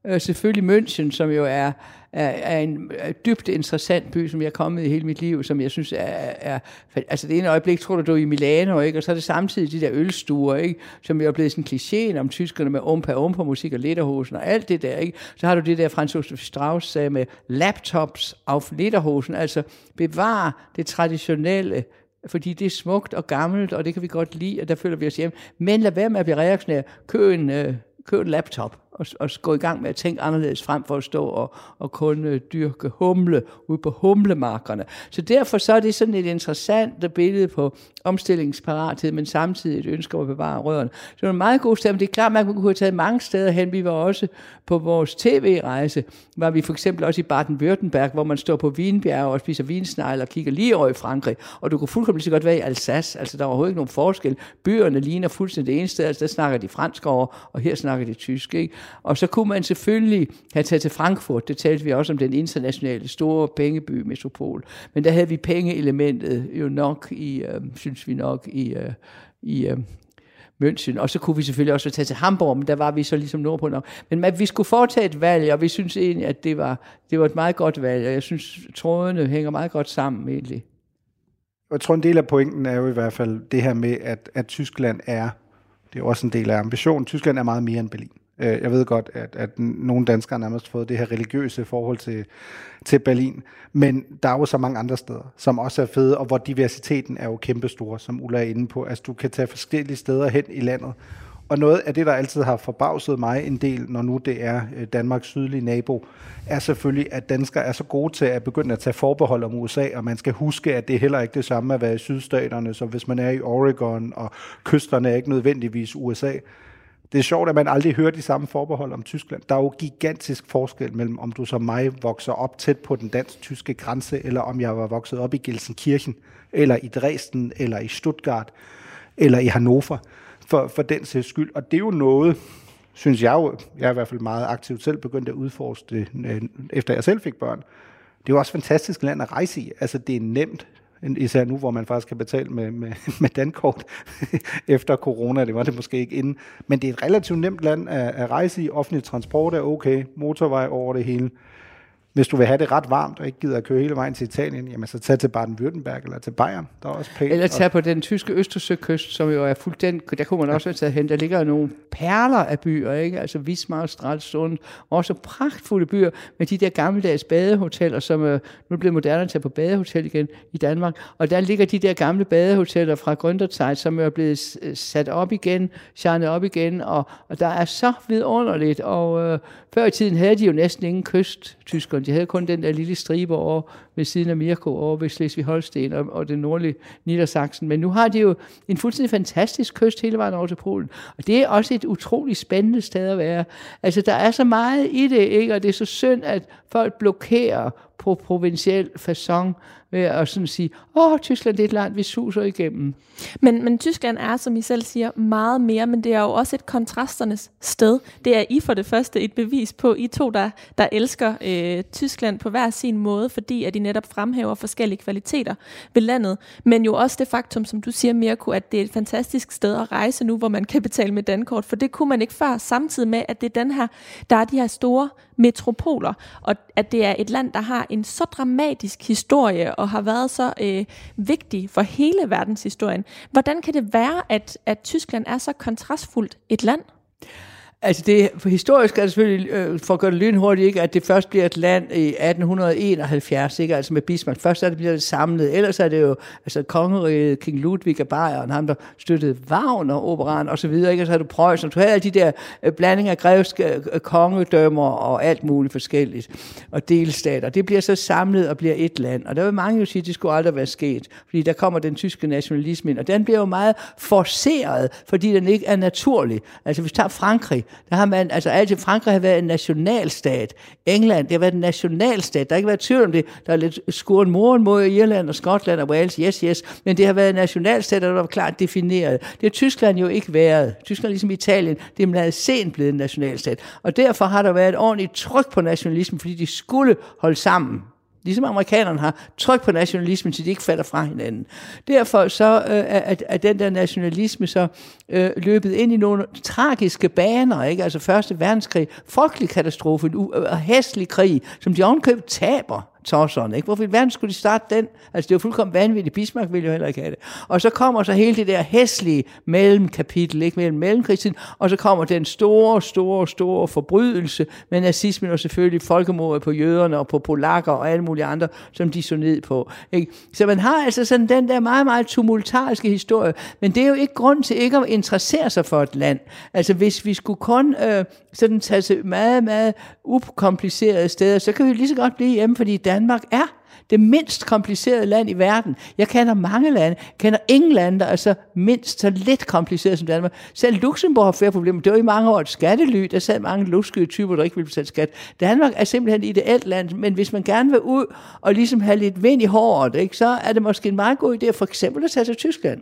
øh, selvfølgelig München, som jo er, er, er en er dybt interessant by, som jeg er kommet i hele mit liv, som jeg synes er, er altså det ene øjeblik tror du, du er i Milano, ikke? og så er det samtidig de der ølstuer, ikke? som jo er blevet sådan klichéen om tyskerne med umpa umpa musik og lederhosen og alt det der. Ikke? Så har du det der Franz Josef Strauss sagde med laptops auf lederhosen, altså bevar det traditionelle, fordi det er smukt og gammelt, og det kan vi godt lide, og der føler vi os hjemme. Men lad være med at blive reaktionær. Køb en, øh, køb en laptop, og, og gå i gang med at tænke anderledes frem for at stå og, og kun øh, dyrke humle ude på humlemarkerne. Så derfor så er det sådan et interessant billede på omstillingsparathed, men samtidig et ønske om at bevare rødderne. Så det var en meget god stemme. det er klart, man kunne have taget mange steder hen. Vi var også på vores tv-rejse, var vi for eksempel også i Baden-Württemberg, hvor man står på Vinbjerg og spiser vinsnegle og kigger lige over i Frankrig, og du kunne fuldkommen lige så godt være i Alsace, altså der var overhovedet ikke nogen forskel. Byerne ligner fuldstændig det ene sted, altså der snakker de fransk over, og her snakker de tysk, ikke? Og så kunne man selvfølgelig have taget til Frankfurt, det talte vi også om den internationale store pengeby metropol, men der havde vi pengeelementet jo nok i, øh, synes vi nok, i, øh, i øh, München, og så kunne vi selvfølgelig også tage til Hamburg, men der var vi så ligesom nordpå nok. Men man, vi skulle foretage et valg, og vi synes egentlig, at det var, det var et meget godt valg, og jeg synes, trådene hænger meget godt sammen egentlig. Jeg tror, en del af pointen er jo i hvert fald det her med, at, at Tyskland er, det er også en del af ambitionen, Tyskland er meget mere end Berlin. Øh, Jeg ved godt, at, at nogle danskere har nærmest fået det her religiøse forhold til, til Berlin, men der er jo så mange andre steder, som også er fede, og hvor diversiteten er jo kæmpestor, som Ulla er inde på. Altså, du kan tage forskellige steder hen i landet, og noget af det, der altid har forbavset mig en del, når nu det er øh, Danmarks sydlige nabo, er selvfølgelig, at danskere er så gode til at begynde at tage forbehold om USA, og man skal huske, at det er heller ikke det samme at være i sydstaterne, så hvis man er i Oregon, og kysterne er ikke nødvendigvis USA. Det er sjovt, at man aldrig hører de samme forbehold om Tyskland. Der er jo gigantisk forskel mellem, om du som mig vokser op tæt på den dansk-tyske grænse, eller om jeg var vokset op i Gelsenkirchen, eller i Dresden, eller i Stuttgart, eller i Hannover, for, for den sags skyld. Og det er jo noget, synes jeg jo, jeg er i hvert fald meget aktivt selv begyndt at udforske det, øh, efter jeg selv fik børn. Det er jo også et fantastisk land at rejse i. Altså, det er nemt, især nu, hvor man faktisk kan betale med, med, med dankort efter corona. Det var det måske ikke inden. Men det er et relativt nemt land at, at rejse i. Offentlig transport er okay. Motorvej over det hele. Hvis du vil have det ret varmt og ikke gider at køre hele vejen til Italien, jamen så tag til Baden-Württemberg eller til Bayern. Der er også pænt. Eller tage på den tyske Østersøkyst, som jo er fuldt den, der kunne man også have taget hen. Der ligger nogle perler af byer, ikke? Altså Wismar, Stralsund, også pragtfulde byer med de der gammeldags badehoteller, som øh, nu er blevet moderne tage på badehotel igen i Danmark. Og der ligger de der gamle badehoteller fra Gründerzeit, som er blevet s- sat op igen, charnet op igen, og, og der er så vidunderligt. Og øh, før i tiden havde de jo næsten ingen kyst, tyskerne. Tyskland. De havde kun den der lille stribe over ved siden af Mirko, over ved Slesvig-Holsten og, og det nordlige Niedersachsen. Men nu har de jo en fuldstændig fantastisk kyst hele vejen over til Polen. Og det er også et utroligt spændende sted at være. Altså, der er så meget i det, ikke? og det er så synd, at folk blokerer på provinciel façon ved at sådan sige, åh, Tyskland det er et land, vi suser igennem. Men, men Tyskland er, som I selv siger, meget mere, men det er jo også et kontrasternes sted. Det er I for det første et bevis på, I to, der, der elsker øh, Tyskland på hver sin måde, fordi at I netop fremhæver forskellige kvaliteter ved landet. Men jo også det faktum, som du siger, Mirko, at det er et fantastisk sted at rejse nu, hvor man kan betale med dankort, for det kunne man ikke før, samtidig med, at det er den her, der er de her store metropoler, og at det er et land, der har en så dramatisk historie og har været så øh, vigtig for hele verdenshistorien. Hvordan kan det være, at, at Tyskland er så kontrastfuldt et land? Altså det, for historisk er det selvfølgelig, øh, for at gøre det lynhurtigt, ikke, at det først bliver et land i 1871, ikke, altså med Bismarck. Først er det, bliver det samlet, ellers er det jo altså kongeriget King Ludwig af Bayern, ham der støttede Wagner, operan og så videre, ikke, og så har du Preussen, du havde alle de der øh, blandinger af grevske øh, kongedømmer og alt muligt forskelligt, og delstater. Det bliver så samlet og bliver et land, og der vil mange jo sige, at det skulle aldrig være sket, fordi der kommer den tyske nationalisme ind, og den bliver jo meget forceret, fordi den ikke er naturlig. Altså hvis vi tager Frankrig, der har man, altså altid Frankrig har været en nationalstat. England, det har været en nationalstat. Der har ikke været tvivl om det. Der er lidt skuren moren mod Irland og Skotland og Wales, yes, yes. Men det har været en nationalstat, der var klart defineret. Det har Tyskland jo ikke været. Tyskland ligesom Italien, det er meget sent blevet en nationalstat. Og derfor har der været et ordentligt tryk på nationalismen, fordi de skulle holde sammen. Ligesom amerikanerne har tryk på nationalismen, så de ikke falder fra hinanden. Derfor så øh, er, er den der nationalisme så øh, løbet ind i nogle tragiske baner, ikke? altså Første Verdenskrig, frygtelig katastrofe, en u- hæslig krig, som de ovenkøbt taber tosserne. Ikke? Hvorfor i verden skulle de starte den? Altså, det er jo fuldkommen vanvittigt. Bismarck ville jo heller ikke have det. Og så kommer så hele det der hæslige mellemkapitel, ikke? mellem mellemkrigstiden, og så kommer den store, store, store forbrydelse med nazismen og selvfølgelig folkemordet på jøderne og på polakker og alle mulige andre, som de så ned på. Ikke? Så man har altså sådan den der meget, meget tumultariske historie, men det er jo ikke grund til ikke at interessere sig for et land. Altså, hvis vi skulle kun øh, sådan tage til meget, meget ukomplicerede steder, så kan vi lige så godt blive hjemme, fordi Danmark er det mindst komplicerede land i verden. Jeg kender mange lande. Jeg kender ingen lande, der er så mindst så lidt kompliceret som Danmark. Selv Luxembourg har flere problemer. Det var i mange år et skattely. Der sad mange luskede typer, der ikke ville betale skat. Danmark er simpelthen et ideelt land, men hvis man gerne vil ud og ligesom have lidt vind i håret, ikke, så er det måske en meget god idé for eksempel at tage til Tyskland.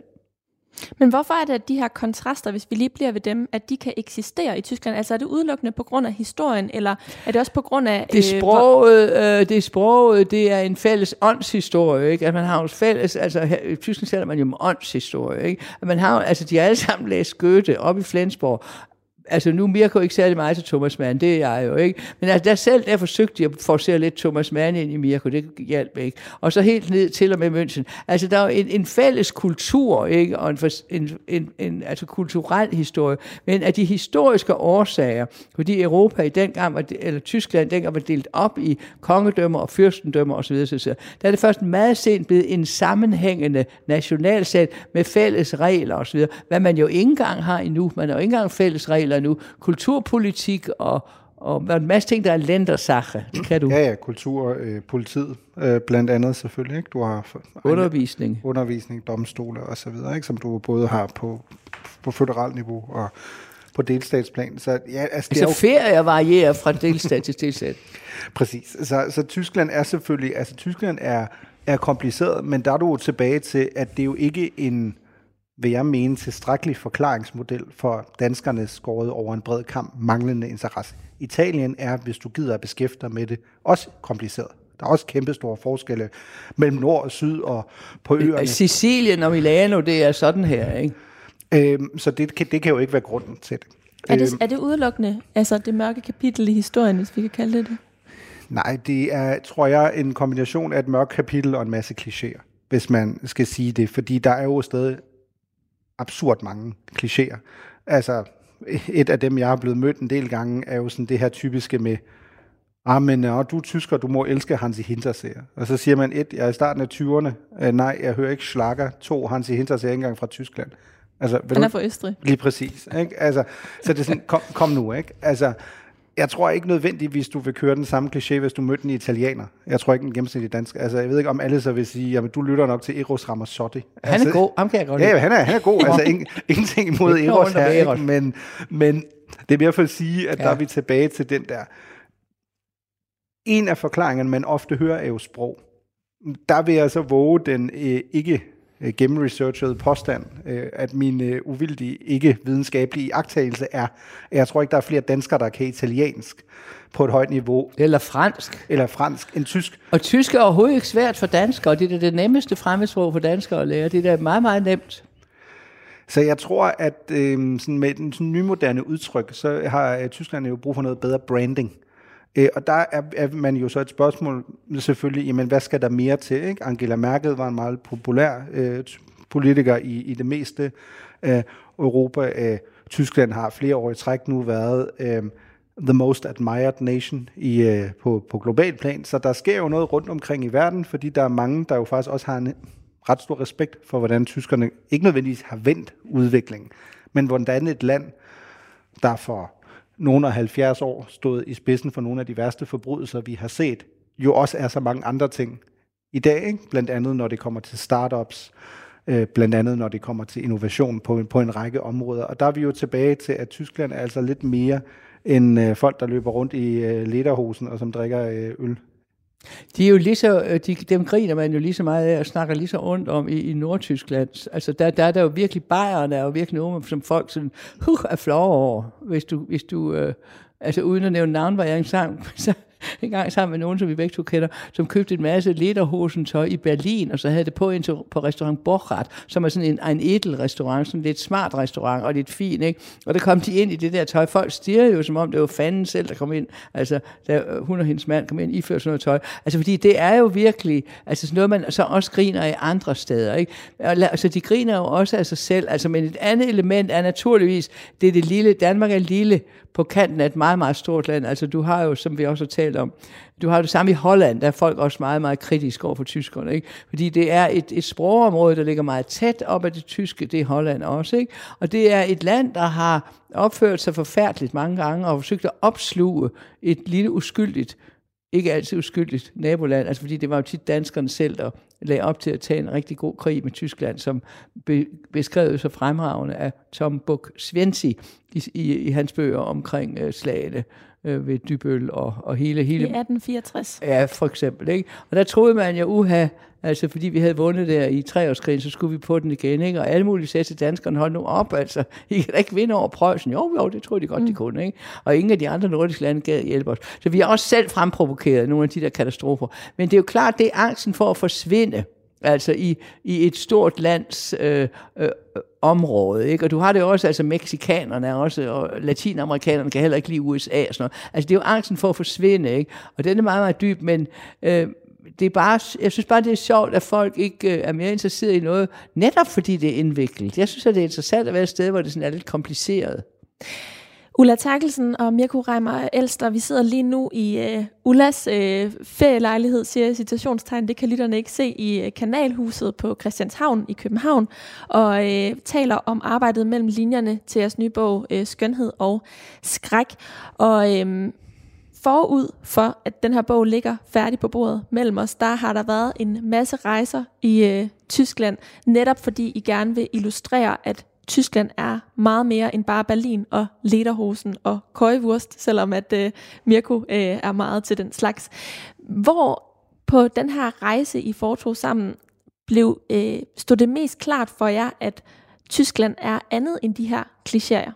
Men hvorfor er det, at de her kontraster, hvis vi lige bliver ved dem, at de kan eksistere i Tyskland? Altså er det udelukkende på grund af historien, eller er det også på grund af... Det er øh, sproget, øh, det er sproget, det er en fælles åndshistorie, ikke? At man har jo fælles, altså her, i Tyskland sætter man jo om åndshistorie, ikke? At man har altså de har alle sammen læst Goethe op i Flensborg, altså nu Mirko ikke særlig meget til Thomas Mann, det er jeg jo ikke. Men altså, der selv der forsøgte jeg at forcere lidt Thomas Mann ind i Mirko, det hjalp ikke. Og så helt ned til og med München. Altså der er jo en, en fælles kultur, ikke? Og en, en, en, en altså kulturel historie. Men af de historiske årsager, fordi Europa i den gang, var, eller Tyskland dengang var delt op i kongedømmer og fyrstendømmer osv., så, så, der er det først meget sent blevet en sammenhængende nationalstat med fælles regler osv., hvad man jo ikke engang har endnu. Man har jo ikke engang fælles regler nu. Kulturpolitik og, og en masse ting, der er lændersache. Det kan du. Ja, ja, kultur, øh, politiet øh, blandt andet selvfølgelig. Ikke? Du har undervisning, undervisning, domstole og så videre, ikke? som du både har på, på federalt niveau og på delstatsplan. Så, ja, altså, det er altså jo... ferier varierer fra delstat til delstat. Præcis. Så, så Tyskland er selvfølgelig, altså Tyskland er, er kompliceret, men der er du tilbage til, at det er jo ikke en vil jeg mene, tilstrækkelig forklaringsmodel for danskerne skåret over en bred kamp manglende interesse. Italien er, hvis du gider at beskæftige dig med det, også kompliceret. Der er også kæmpe store forskelle mellem nord og syd og på øerne. Sicilien og Milano, det er sådan her, ikke? Øhm, så det kan, det kan jo ikke være grunden til det. Er det, er det udelukkende, altså det mørke kapitel i historien, hvis vi kan kalde det det? Nej, det er, tror jeg, en kombination af et mørkt kapitel og en masse klichéer, hvis man skal sige det. Fordi der er jo stadig absurd mange klichéer. Altså, et af dem, jeg har blevet mødt en del gange, er jo sådan det her typiske med, ah, men og du er tysker, du må elske Hansi Hinterseer. Og så siger man, et, jeg er i starten af 20'erne, uh, nej, jeg hører ikke Schlager, to, Hansi Hinterseer engang fra Tyskland. Altså, Han er fra Østrig. Lige præcis. Ikke? Altså, så det er sådan, kom, kom nu, ikke? Altså, jeg tror ikke nødvendigvis, du vil køre den samme kliché, hvis du mødte en italiener. Jeg tror ikke, en gennemsnitlig dansk. Altså, jeg ved ikke, om alle så vil sige, at du lytter nok til Eros Ramazzotti. Han er altså, god. Ham kan jeg godt Ja, lide. ja, han er, han er god. altså, ingen, ingenting imod er Eros her, ikke? Men, men det er mere for at sige, at. Ja. der er vi tilbage til den der. En af forklaringerne, man ofte hører, er jo sprog. Der vil jeg så våge den øh, ikke øh, gennemresearchede påstand, øh, at min øh, uvildige, ikke videnskabelige agtagelse er, at jeg tror ikke, der er flere danskere, der kan italiensk på et højt niveau, Eller fransk. eller fransk, end tysk. Og tysk er overhovedet ikke svært for danskere. Det er det nemmeste fremmedsprog for danskere at lære. Det er da meget, meget nemt. Så jeg tror, at øh, sådan med den sådan nymoderne udtryk, så har øh, Tyskland jo brug for noget bedre branding. Øh, og der er, er man jo så et spørgsmål selvfølgelig, jamen hvad skal der mere til? Ikke? Angela Merkel var en meget populær øh, politiker i, i det meste af Europa. Øh, Tyskland har flere år i træk nu været øh, the most admired nation i, øh, på, på global plan. Så der sker jo noget rundt omkring i verden, fordi der er mange, der jo faktisk også har en ret stor respekt for, hvordan tyskerne ikke nødvendigvis har vendt udviklingen, men hvordan et land, der for nogen af 70 år stod i spidsen for nogle af de værste forbrydelser, vi har set, jo også er så mange andre ting i dag, ikke? blandt andet når det kommer til startups, øh, blandt andet når det kommer til innovation på, en- på en række områder. Og der er vi jo tilbage til, at Tyskland er altså lidt mere end øh, folk, der løber rundt i øh, lederhosen og som drikker øh, øl. De er jo lige så, øh, de, dem griner man jo lige så meget af og snakker lige så ondt om i, i Nordtyskland. Altså der, der er der jo virkelig, Bayern er jo virkelig nogen, som folk sådan, huh, er flove over. Hvis du, hvis du øh, altså uden at nævne navn, var jeg engang, så, en gang sammen med nogen, som vi begge to kender, som købte en masse lederhosentøj i Berlin, og så havde det på ind til, på restaurant Borchardt, som er sådan en, en edel restaurant, sådan en lidt smart restaurant, og lidt fin, ikke? Og der kom de ind i det der tøj. Folk stirrede jo, som om det var fanden selv, der kom ind. Altså, da hun og hendes mand kom ind, iført sådan noget tøj. Altså, fordi det er jo virkelig, altså sådan noget, man så også griner i andre steder, ikke? Og la- Altså, de griner jo også af sig selv, altså, men et andet element er naturligvis, det er det lille, Danmark er lille på kanten af et meget, meget stort land. Altså, du har jo, som vi også har talt om, du har det samme i Holland, der er folk også meget, meget kritiske over for tyskerne, ikke? Fordi det er et, et sprogområde, der ligger meget tæt op ad det tyske, det er Holland også, ikke? Og det er et land, der har opført sig forfærdeligt mange gange, og forsøgt at opsluge et lille uskyldigt, ikke altid uskyldigt naboland, altså fordi det var jo tit danskerne selv, der lagde op til at tage en rigtig god krig med Tyskland, som be, beskrevet så fremragende af Tom Buk Svensi i, i, i hans bøger omkring øh, slagene øh, ved Dybøl og, og hele, I hele 1864. Ja, for eksempel. Ikke? Og der troede man jo, uha, altså fordi vi havde vundet der i treårskrigen, så skulle vi på den igen. Ikke? Og alle mulige sagde til danskerne, hold nu op, altså. I kan da ikke vinde over Preussen. Jo, jo, det troede de godt, mm. de kunne. Ikke? Og ingen af de andre nordiske lande gad hjælpe os. Så vi har også selv fremprovokeret nogle af de der katastrofer. Men det er jo klart, det er angsten for at forsvinde. Altså i, i et stort lands øh, øh, område. Ikke? Og du har det også, altså mexikanerne er også, og latinamerikanerne kan heller ikke lide USA og sådan noget. Altså det er jo angsten for at forsvinde, ikke? Og den er meget, meget dyb, men øh, det er bare, jeg synes bare, det er sjovt, at folk ikke øh, er mere interesseret i noget, netop fordi det er indviklet. Jeg synes, at det er interessant at være et sted, hvor det sådan er lidt kompliceret. Ulla Terkelsen og Mirko Reimer Elster, vi sidder lige nu i øh, Ullas øh, ferielejlighed, siger jeg citationstegn. Det kan lytterne ikke se i øh, Kanalhuset på Christianshavn i København, og øh, taler om arbejdet mellem linjerne til jeres nye bog, øh, Skønhed og Skræk. Og øh, forud for, at den her bog ligger færdig på bordet mellem os, der har der været en masse rejser i øh, Tyskland, netop fordi I gerne vil illustrere, at Tyskland er meget mere end bare Berlin og lederhosen og køjewurst, selvom at øh, Mirko øh, er meget til den slags. Hvor på den her rejse, I foretog sammen, blev øh, stod det mest klart for jer, at Tyskland er andet end de her klichéer?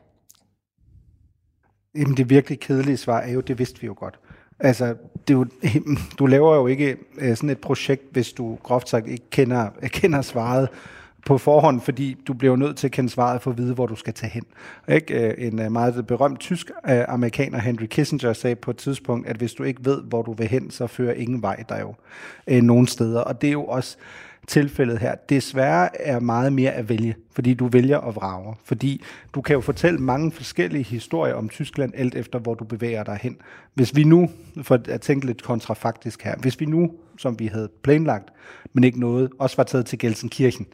Jamen det virkelig kedelige svar er jo, det vidste vi jo godt. Altså, det jo, du laver jo ikke øh, sådan et projekt, hvis du groft sagt ikke kender, kender svaret på forhånd, fordi du bliver nødt til at kende svaret for at vide, hvor du skal tage hen. Ikke? Øh, en øh, meget berømt tysk øh, amerikaner, Henry Kissinger, sagde på et tidspunkt, at hvis du ikke ved, hvor du vil hen, så fører ingen vej der jo øh, nogen steder. Og det er jo også tilfældet her. Desværre er meget mere at vælge, fordi du vælger at vrage. Fordi du kan jo fortælle mange forskellige historier om Tyskland, alt efter hvor du bevæger dig hen. Hvis vi nu, for at tænke lidt kontrafaktisk her, hvis vi nu, som vi havde planlagt, men ikke noget, også var taget til Gelsenkirchen,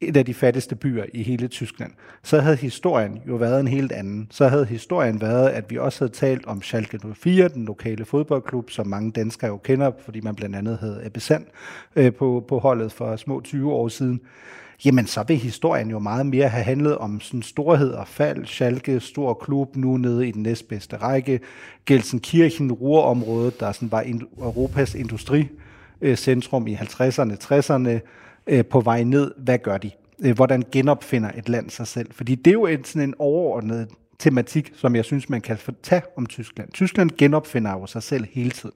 et af de fattigste byer i hele Tyskland, så havde historien jo været en helt anden. Så havde historien været, at vi også havde talt om Schalke 04, den lokale fodboldklub, som mange danskere jo kender, fordi man blandt andet havde Ebbe Sand øh, på, på holdet for små 20 år siden. Jamen, så vil historien jo meget mere have handlet om sådan storhed og fald. Schalke, stor klub, nu nede i den næstbedste række. Gelsenkirchen, Ruhrområdet, der sådan var Europas industricentrum øh, i 50'erne, 60'erne øh, på vej ned. Hvad gør de? Øh, hvordan genopfinder et land sig selv? Fordi det er jo en, sådan en overordnet tematik, som jeg synes, man kan tage om Tyskland. Tyskland genopfinder jo sig selv hele tiden.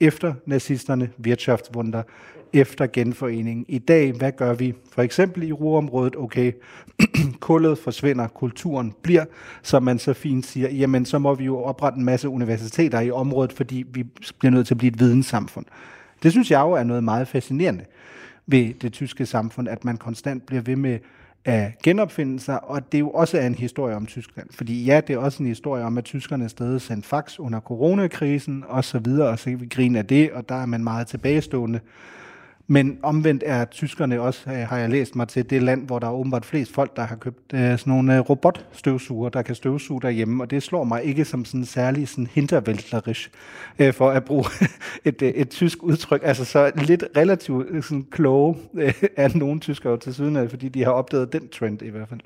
Efter nazisterne, Wirtschaftswunder, efter genforeningen. I dag, hvad gør vi? For eksempel i ruområdet, okay, kullet forsvinder, kulturen bliver, som man så fint siger, jamen så må vi jo oprette en masse universiteter i området, fordi vi bliver nødt til at blive et videnssamfund. Det synes jeg jo er noget meget fascinerende ved det tyske samfund, at man konstant bliver ved med øh, at genopfinde sig, og det er jo også en historie om Tyskland. Fordi ja, det er også en historie om, at tyskerne stadig sendte fax under coronakrisen, og så videre, og så kan vi grine af det, og der er man meget tilbagestående. Men omvendt er tyskerne også, øh, har jeg læst mig til, det land, hvor der er åbenbart flest folk, der har købt øh, sådan nogle øh, robotstøvsuger, der kan støvsuge derhjemme, og det slår mig ikke som sådan særlig sådan hintervæltlerisk, øh, for at bruge et, øh, et tysk udtryk. Altså så lidt relativt sådan kloge øh, er nogle tyskere til siden af, fordi de har opdaget den trend i hvert fald.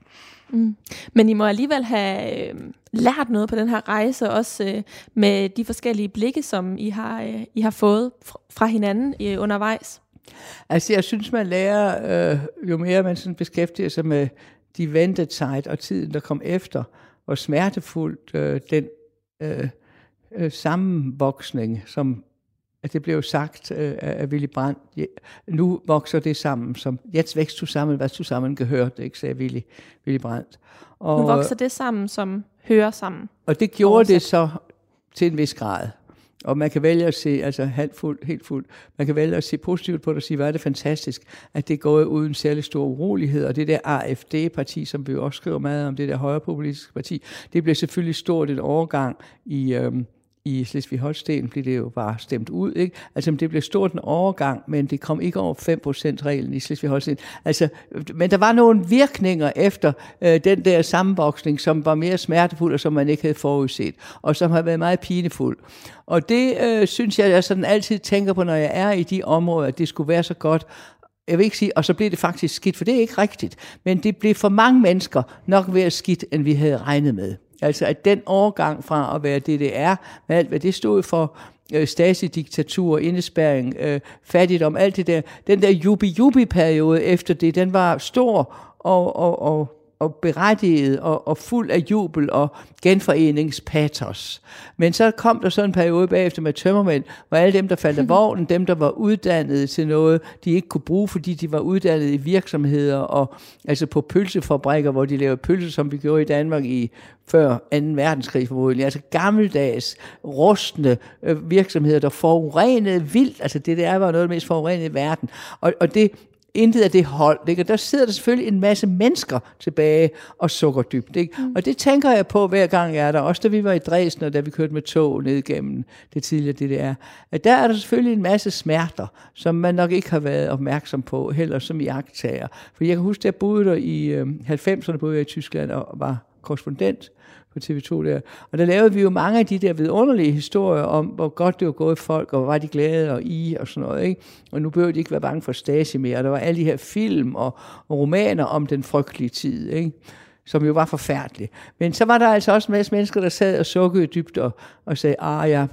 Mm. Men I må alligevel have øh, lært noget på den her rejse, også øh, med de forskellige blikke, som I har, øh, I har fået fra hinanden øh, undervejs. Altså, jeg synes, man lærer, øh, jo mere man sådan beskæftiger sig med de ventetid og tiden, der kom efter, hvor smertefuldt øh, den øh, øh, sammenvoksning, som at det blev sagt øh, af Willy Brandt, ja, nu vokser det sammen, som jetzt vækst du sammen, hvad du sammen gehørt, ikke, sagde Willy, Willy Brandt. Og, nu vokser det sammen, som hører sammen. Og det gjorde Oversat. det så til en vis grad. Og man kan vælge at se, altså halvfuldt, fuld, helt fuld, man kan vælge at se positivt på det og sige, hvor er det fantastisk, at det går uden særlig stor urolighed. Og det der AFD-parti, som vi også skriver meget om, det der højrepopulistiske parti, det blev selvfølgelig stort en overgang i, øhm, i Slesvig-Holsten blev det jo bare stemt ud. Ikke? Altså, det blev stort en overgang, men det kom ikke over 5%-reglen i Slesvig-Holsten. Altså, men der var nogle virkninger efter øh, den der sammenvoksning, som var mere smertefuld, og som man ikke havde forudset, og som har været meget pinefuld. Og det øh, synes jeg, jeg sådan altid tænker på, når jeg er i de områder, at det skulle være så godt, jeg vil ikke sige, og så blev det faktisk skidt, for det er ikke rigtigt. Men det blev for mange mennesker nok mere skidt, end vi havde regnet med. Altså at den overgang fra at være DDR, med alt hvad det stod for, øh, Stasi-diktatur, indespærring, øh, fattigdom, alt det der, den der jubi-jubi-periode efter det, den var stor og, og, og og berettiget og, og fuld af jubel og genforeningspatos. Men så kom der sådan en periode bagefter med tømmermænd, hvor alle dem, der faldt af vognen, dem, der var uddannet til noget, de ikke kunne bruge, fordi de var uddannet i virksomheder og altså på pølsefabrikker, hvor de lavede pølse, som vi gjorde i Danmark i før 2. verdenskrig formodentlig. Altså gammeldags, rustne øh, virksomheder, der forurenede vildt. Altså det der var noget af det mest forurenede i verden. Og, og det intet af det hold. Ikke? Og der sidder der selvfølgelig en masse mennesker tilbage og sukker dybt. Ikke? Mm. Og det tænker jeg på hver gang jeg er der. Også da vi var i Dresden, og da vi kørte med tog ned gennem det tidligere DDR. At der er der selvfølgelig en masse smerter, som man nok ikke har været opmærksom på, heller som jagttager. For jeg kan huske, at jeg boede der i øh, 90'erne, boede jeg i Tyskland og var korrespondent på TV2 der. Og der lavede vi jo mange af de der vidunderlige historier om, hvor godt det var gået folk, og hvor var de glade og i og sådan noget. Ikke? Og nu behøver de ikke være bange for Stasi mere. Og der var alle de her film og, og romaner om den frygtelige tid. Ikke? som jo var forfærdelig. Men så var der altså også en masse mennesker, der sad og sukkede dybt og, og sagde, ah ja,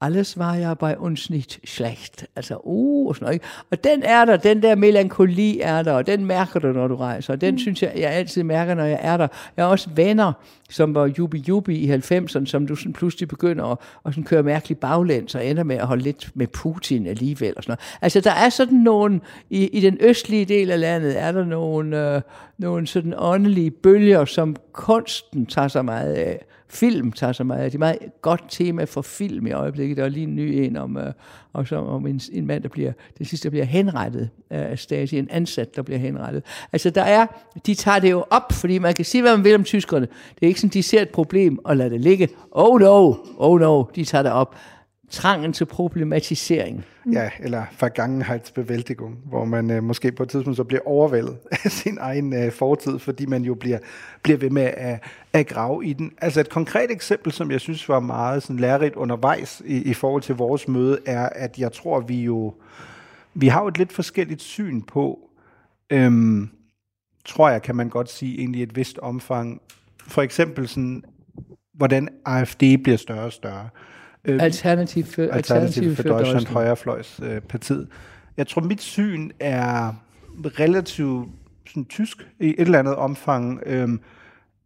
alles var ja bei uns nicht schlecht. Altså, uh, og sådan noget. Ikke? Og den er der, den der melankoli er der, og den mærker du, når du rejser. Og den mm. synes jeg, jeg altid mærker, når jeg er der. Jeg har også venner, som var jubi jubi i 90'erne, som du sådan pludselig begynder at, at sådan køre mærkeligt baglæns og ender med at holde lidt med Putin alligevel. Og sådan noget. Altså, der er sådan nogle, i, i den østlige del af landet, er der nogle, øh, nogle sådan åndelige bølger, som kunsten tager sig meget af film tager så meget. Det er meget godt tema for film i øjeblikket. Der er lige en ny en om, øh, også om en, en mand, der bliver, det sidste, der bliver henrettet øh, af Stasi, en ansat, der bliver henrettet. Altså der er, de tager det jo op, fordi man kan sige, hvad man vil om tyskerne. Det er ikke sådan, de ser et problem og lader det ligge. Oh no, oh no, de tager det op. trangen til problematisering. Mm. Ja, eller Vergangenheitsbewältigung, hvor man øh, måske på et tidspunkt så bliver overvældet af sin egen øh, fortid, fordi man jo bliver, bliver ved med at, at grave i den. Altså et konkret eksempel, som jeg synes var meget sådan, lærerigt undervejs i, i forhold til vores møde, er, at jeg tror, vi jo vi har jo et lidt forskelligt syn på, øhm, tror jeg, kan man godt sige, egentlig et vist omfang. For eksempel sådan, hvordan AFD bliver større og større. Øhm, Alternativ for, Alternativ for, for Deutschland, højrefløjspartiet. Jeg tror, mit syn er relativt sådan, tysk i et eller andet omfang. Øhm,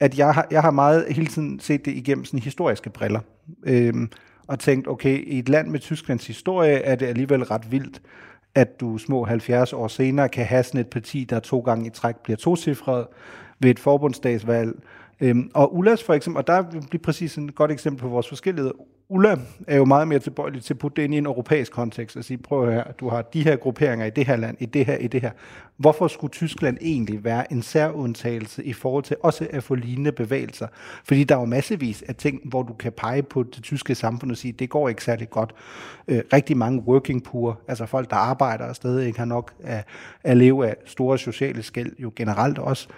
at jeg har, jeg har meget hele tiden set det igennem sådan historiske briller. Øhm, og tænkt, okay, i et land med Tysklands historie er det alligevel ret vildt, at du små 70 år senere kan have sådan et parti, der to gange i træk bliver tocifret ved et forbundsdagsvalg. Øhm, og Ullas for eksempel, og der bliver præcis et godt eksempel på vores forskellighed. Ulla er jo meget mere tilbøjelig til at putte det ind i en europæisk kontekst og sige, prøv her, du har de her grupperinger i det her land, i det her, i det her. Hvorfor skulle Tyskland egentlig være en særundtagelse i forhold til også at få lignende bevægelser? Fordi der er jo massevis af ting, hvor du kan pege på det tyske samfund og sige, det går ikke særlig godt. Øh, rigtig mange working poor, altså folk, der arbejder og stadig ikke har nok at, at leve af store sociale skæld, jo generelt også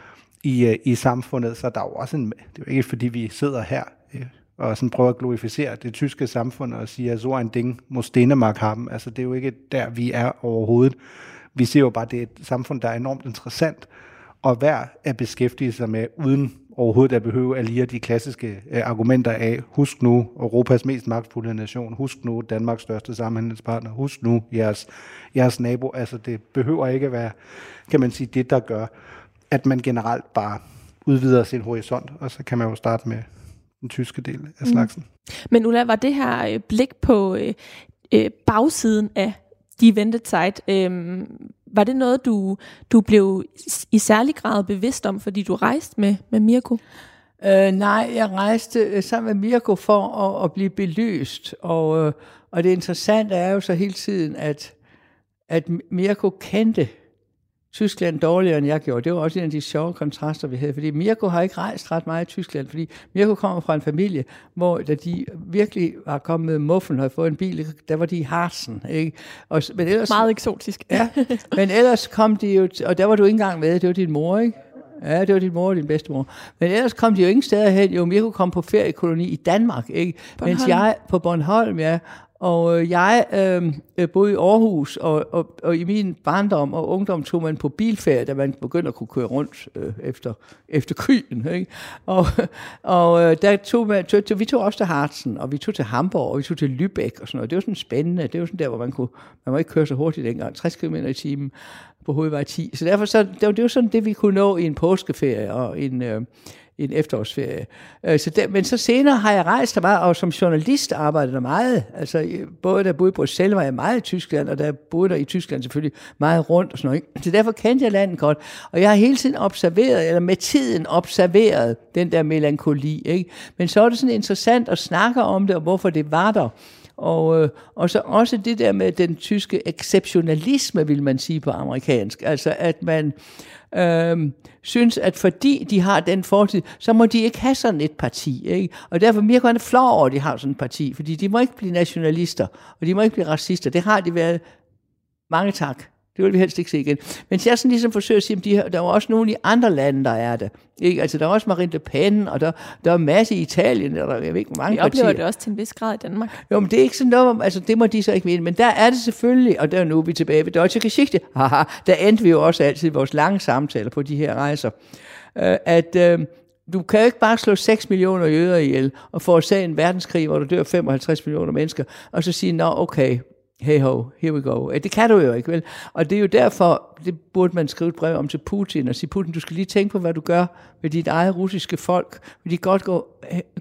i, øh, i samfundet. Så der er jo også en, det er jo ikke fordi vi sidder her øh, og sådan prøver at glorificere det tyske samfund og sige, at så en ding må Stenemark haben. Altså det er jo ikke der, vi er overhovedet. Vi ser jo bare, at det er et samfund, der er enormt interessant og værd at beskæftige sig med, uden overhovedet at behøve at lige de klassiske øh, argumenter af, husk nu Europas mest magtfulde nation, husk nu Danmarks største samhandelspartner, husk nu jeres, jeres nabo. Altså det behøver ikke at være, kan man sige, det der gør, at man generelt bare udvider sin horisont, og så kan man jo starte med den tyske del af mm. slagsen. Mm. Men Ulla, var det her øh, blik på øh, øh, bagsiden af de Ventetide, øh, var det noget, du, du blev i særlig grad bevidst om, fordi du rejste med, med Mirko? Øh, nej, jeg rejste øh, sammen med Mirko for at, at blive belyst, og, øh, og det interessante er jo så hele tiden, at, at Mirko kendte Tyskland dårligere, end jeg gjorde. Det var også en af de sjove kontraster, vi havde. Fordi Mirko har ikke rejst ret meget i Tyskland, fordi Mirko kommer fra en familie, hvor da de virkelig var kommet med muffen og havde fået en bil, der var de i Harsen. Ikke? Og, men ellers, Meget eksotisk. ja, men ellers kom de jo, og der var du ikke engang med, det var din mor, ikke? Ja, det var din mor og din bedstemor. Men ellers kom de jo ingen steder hen. Jo, Mirko kom på feriekoloni i Danmark, ikke? Bornholm. Mens jeg på Bornholm, ja. Og øh, jeg øhm, øh, boede i Aarhus, og, og, og i min barndom og ungdom tog man på bilferie, da man begyndte at kunne køre rundt øh, efter, efter krigen. Ikke? Og, og øh, der tog man, tog, tog, vi tog også til Harzen, og vi tog til Hamburg, og vi tog til Lübeck og sådan noget. Det var sådan spændende. Det var sådan der, hvor man kunne, man må ikke køre så hurtigt dengang, 60 km i timen på hovedvej 10. Så derfor så, det, var, det var sådan det, vi kunne nå i en påskeferie og en... Øh, en efterårsferie. Øh, så der, men så senere har jeg rejst der meget, og som journalist arbejdede der meget. Altså, både da jeg boede i Bruxelles, var jeg meget i Tyskland, og da jeg boede der i Tyskland selvfølgelig meget rundt og sådan noget. Så derfor kendte jeg landet godt. Og jeg har hele tiden observeret, eller med tiden observeret den der melankoli. Ikke? Men så er det sådan interessant at snakke om det, og hvorfor det var der. Og, øh, og så også det der med den tyske exceptionalisme, vil man sige på amerikansk. Altså at man øh, synes, at fordi de har den fortid, så må de ikke have sådan et parti. Ikke? Og derfor er mere flår over, at de har sådan et parti, fordi de må ikke blive nationalister, og de må ikke blive racister. Det har de været. Mange tak. Det vil vi helst ikke se igen. Men jeg sådan ligesom forsøger at sige, at de her, der er også nogle i andre lande, der er det. Ikke? Altså, der er også Marine Le Pen, og der, der er masser i Italien, og der jeg ved ikke, mange Vi oplever partier. det også til en vis grad i Danmark. Jo, men det er ikke sådan noget, altså det må de så ikke mene. Men der er det selvfølgelig, og der er nu vi tilbage ved Deutsche Geschichte. Haha, der endte vi jo også altid vores lange samtaler på de her rejser. Uh, at uh, du kan jo ikke bare slå 6 millioner jøder ihjel og forårsage en verdenskrig, hvor der dør 55 millioner mennesker, og så sige, nå okay, hey ho, here we go. Det kan du jo ikke, vel? Og det er jo derfor, det burde man skrive et brev om til Putin, og sige, Putin, du skal lige tænke på, hvad du gør med dit eget russiske folk. Vil de godt gå,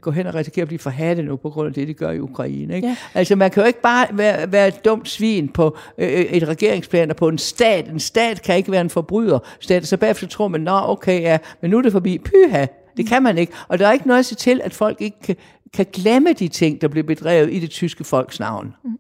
gå hen og risikere at blive forhattet nu, på grund af det, de gør i Ukraine. Ikke? Ja. Altså, man kan jo ikke bare være, være et dumt svin på øh, et regeringsplan og på en stat. En stat kan ikke være en forbryder. Stat, så bagefter tror man, nå, okay, ja, men nu er det forbi. Pyha, det kan man ikke. Og der er ikke noget at sige til, at folk ikke kan, kan glemme de ting, der bliver bedrevet i det tyske folks navn. Mm.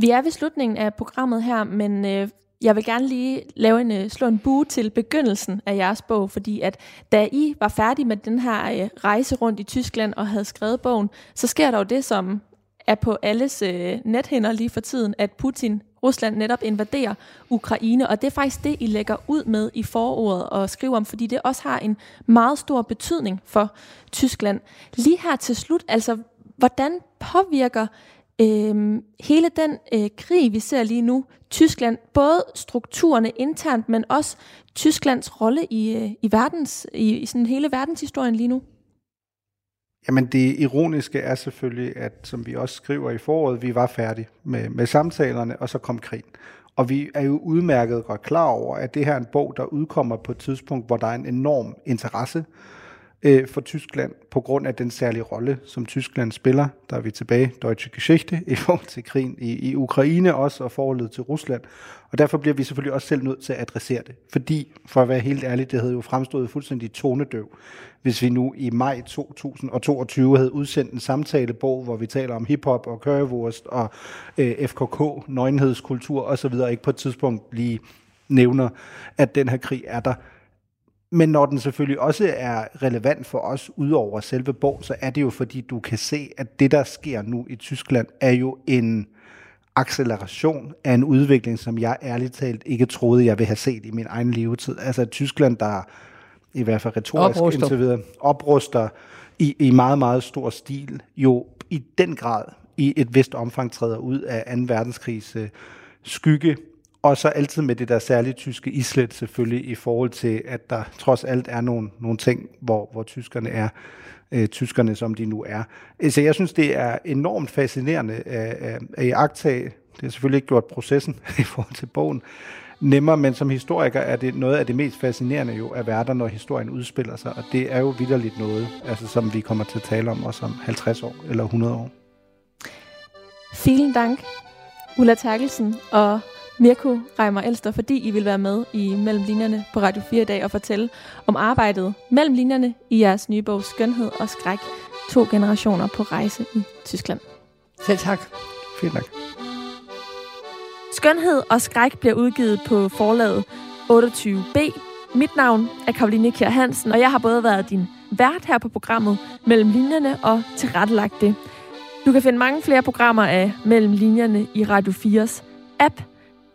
Vi er ved slutningen af programmet her, men øh, jeg vil gerne lige lave en, øh, slå en bue til begyndelsen af jeres bog, fordi at da I var færdige med den her øh, rejse rundt i Tyskland og havde skrevet bogen, så sker der jo det, som er på alles øh, nethinder lige for tiden, at Putin, Rusland netop invaderer Ukraine, og det er faktisk det, I lægger ud med i forordet og skriver om, fordi det også har en meget stor betydning for Tyskland. Lige her til slut, altså, hvordan påvirker øh, hele den øh, krig, vi ser lige nu, Tyskland, både strukturerne internt, men også Tysklands rolle i, øh, i, verdens, i, i sådan hele verdenshistorien lige nu? Jamen det ironiske er selvfølgelig, at som vi også skriver i foråret, vi var færdige med, med samtalerne, og så kom krigen. Og vi er jo udmærket godt klar over, at det her er en bog, der udkommer på et tidspunkt, hvor der er en enorm interesse øh, for Tyskland, på grund af den særlige rolle, som Tyskland spiller. Der er vi tilbage, Deutsche Geschichte, i forhold til krigen i, i Ukraine også, og forholdet til Rusland. Og derfor bliver vi selvfølgelig også selv nødt til at adressere det. Fordi, for at være helt ærlig, det havde jo fremstået fuldstændig tonedøv, hvis vi nu i maj 2022 havde udsendt en samtalebog, hvor vi taler om hiphop og currywurst og øh, FKK, nøgenhedskultur osv., og ikke på et tidspunkt lige nævner, at den her krig er der. Men når den selvfølgelig også er relevant for os, udover selve bog, så er det jo fordi, du kan se, at det, der sker nu i Tyskland, er jo en acceleration af en udvikling, som jeg ærligt talt ikke troede, jeg ville have set i min egen levetid. Altså Tyskland, der i hvert fald retorisk Opruster. indtil videre, opruster i, i meget, meget stor stil, jo i den grad i et vist omfang træder ud af 2. verdenskrigs øh, skygge, og så altid med det der særlige tyske islet selvfølgelig i forhold til, at der trods alt er nogle, nogle ting, hvor, hvor tyskerne er øh, tyskerne, som de nu er. Øh, så jeg synes, det er enormt fascinerende øh, øh, at, at, at iagtage. Det har selvfølgelig ikke gjort processen i forhold til bogen nemmere, men som historiker er det noget af det mest fascinerende jo at være der, når historien udspiller sig, og det er jo vidderligt noget, altså, som vi kommer til at tale om også om 50 år eller 100 år. Vielen Dank, Ulla Terkelsen og Mirko Reimer Elster, fordi I vil være med i Mellem Linjerne på Radio 4 i dag og fortælle om arbejdet mellem linjerne i jeres nye bog Skønhed og Skræk. To generationer på rejse i Tyskland. Selv tak. Fint nok. Skønhed og Skræk bliver udgivet på forlaget 28B. Mit navn er Karoline Kjær Hansen, og jeg har både været din vært her på programmet Mellem Linjerne og tilrettelagt det. Du kan finde mange flere programmer af Mellem Linjerne i Radio 4's app.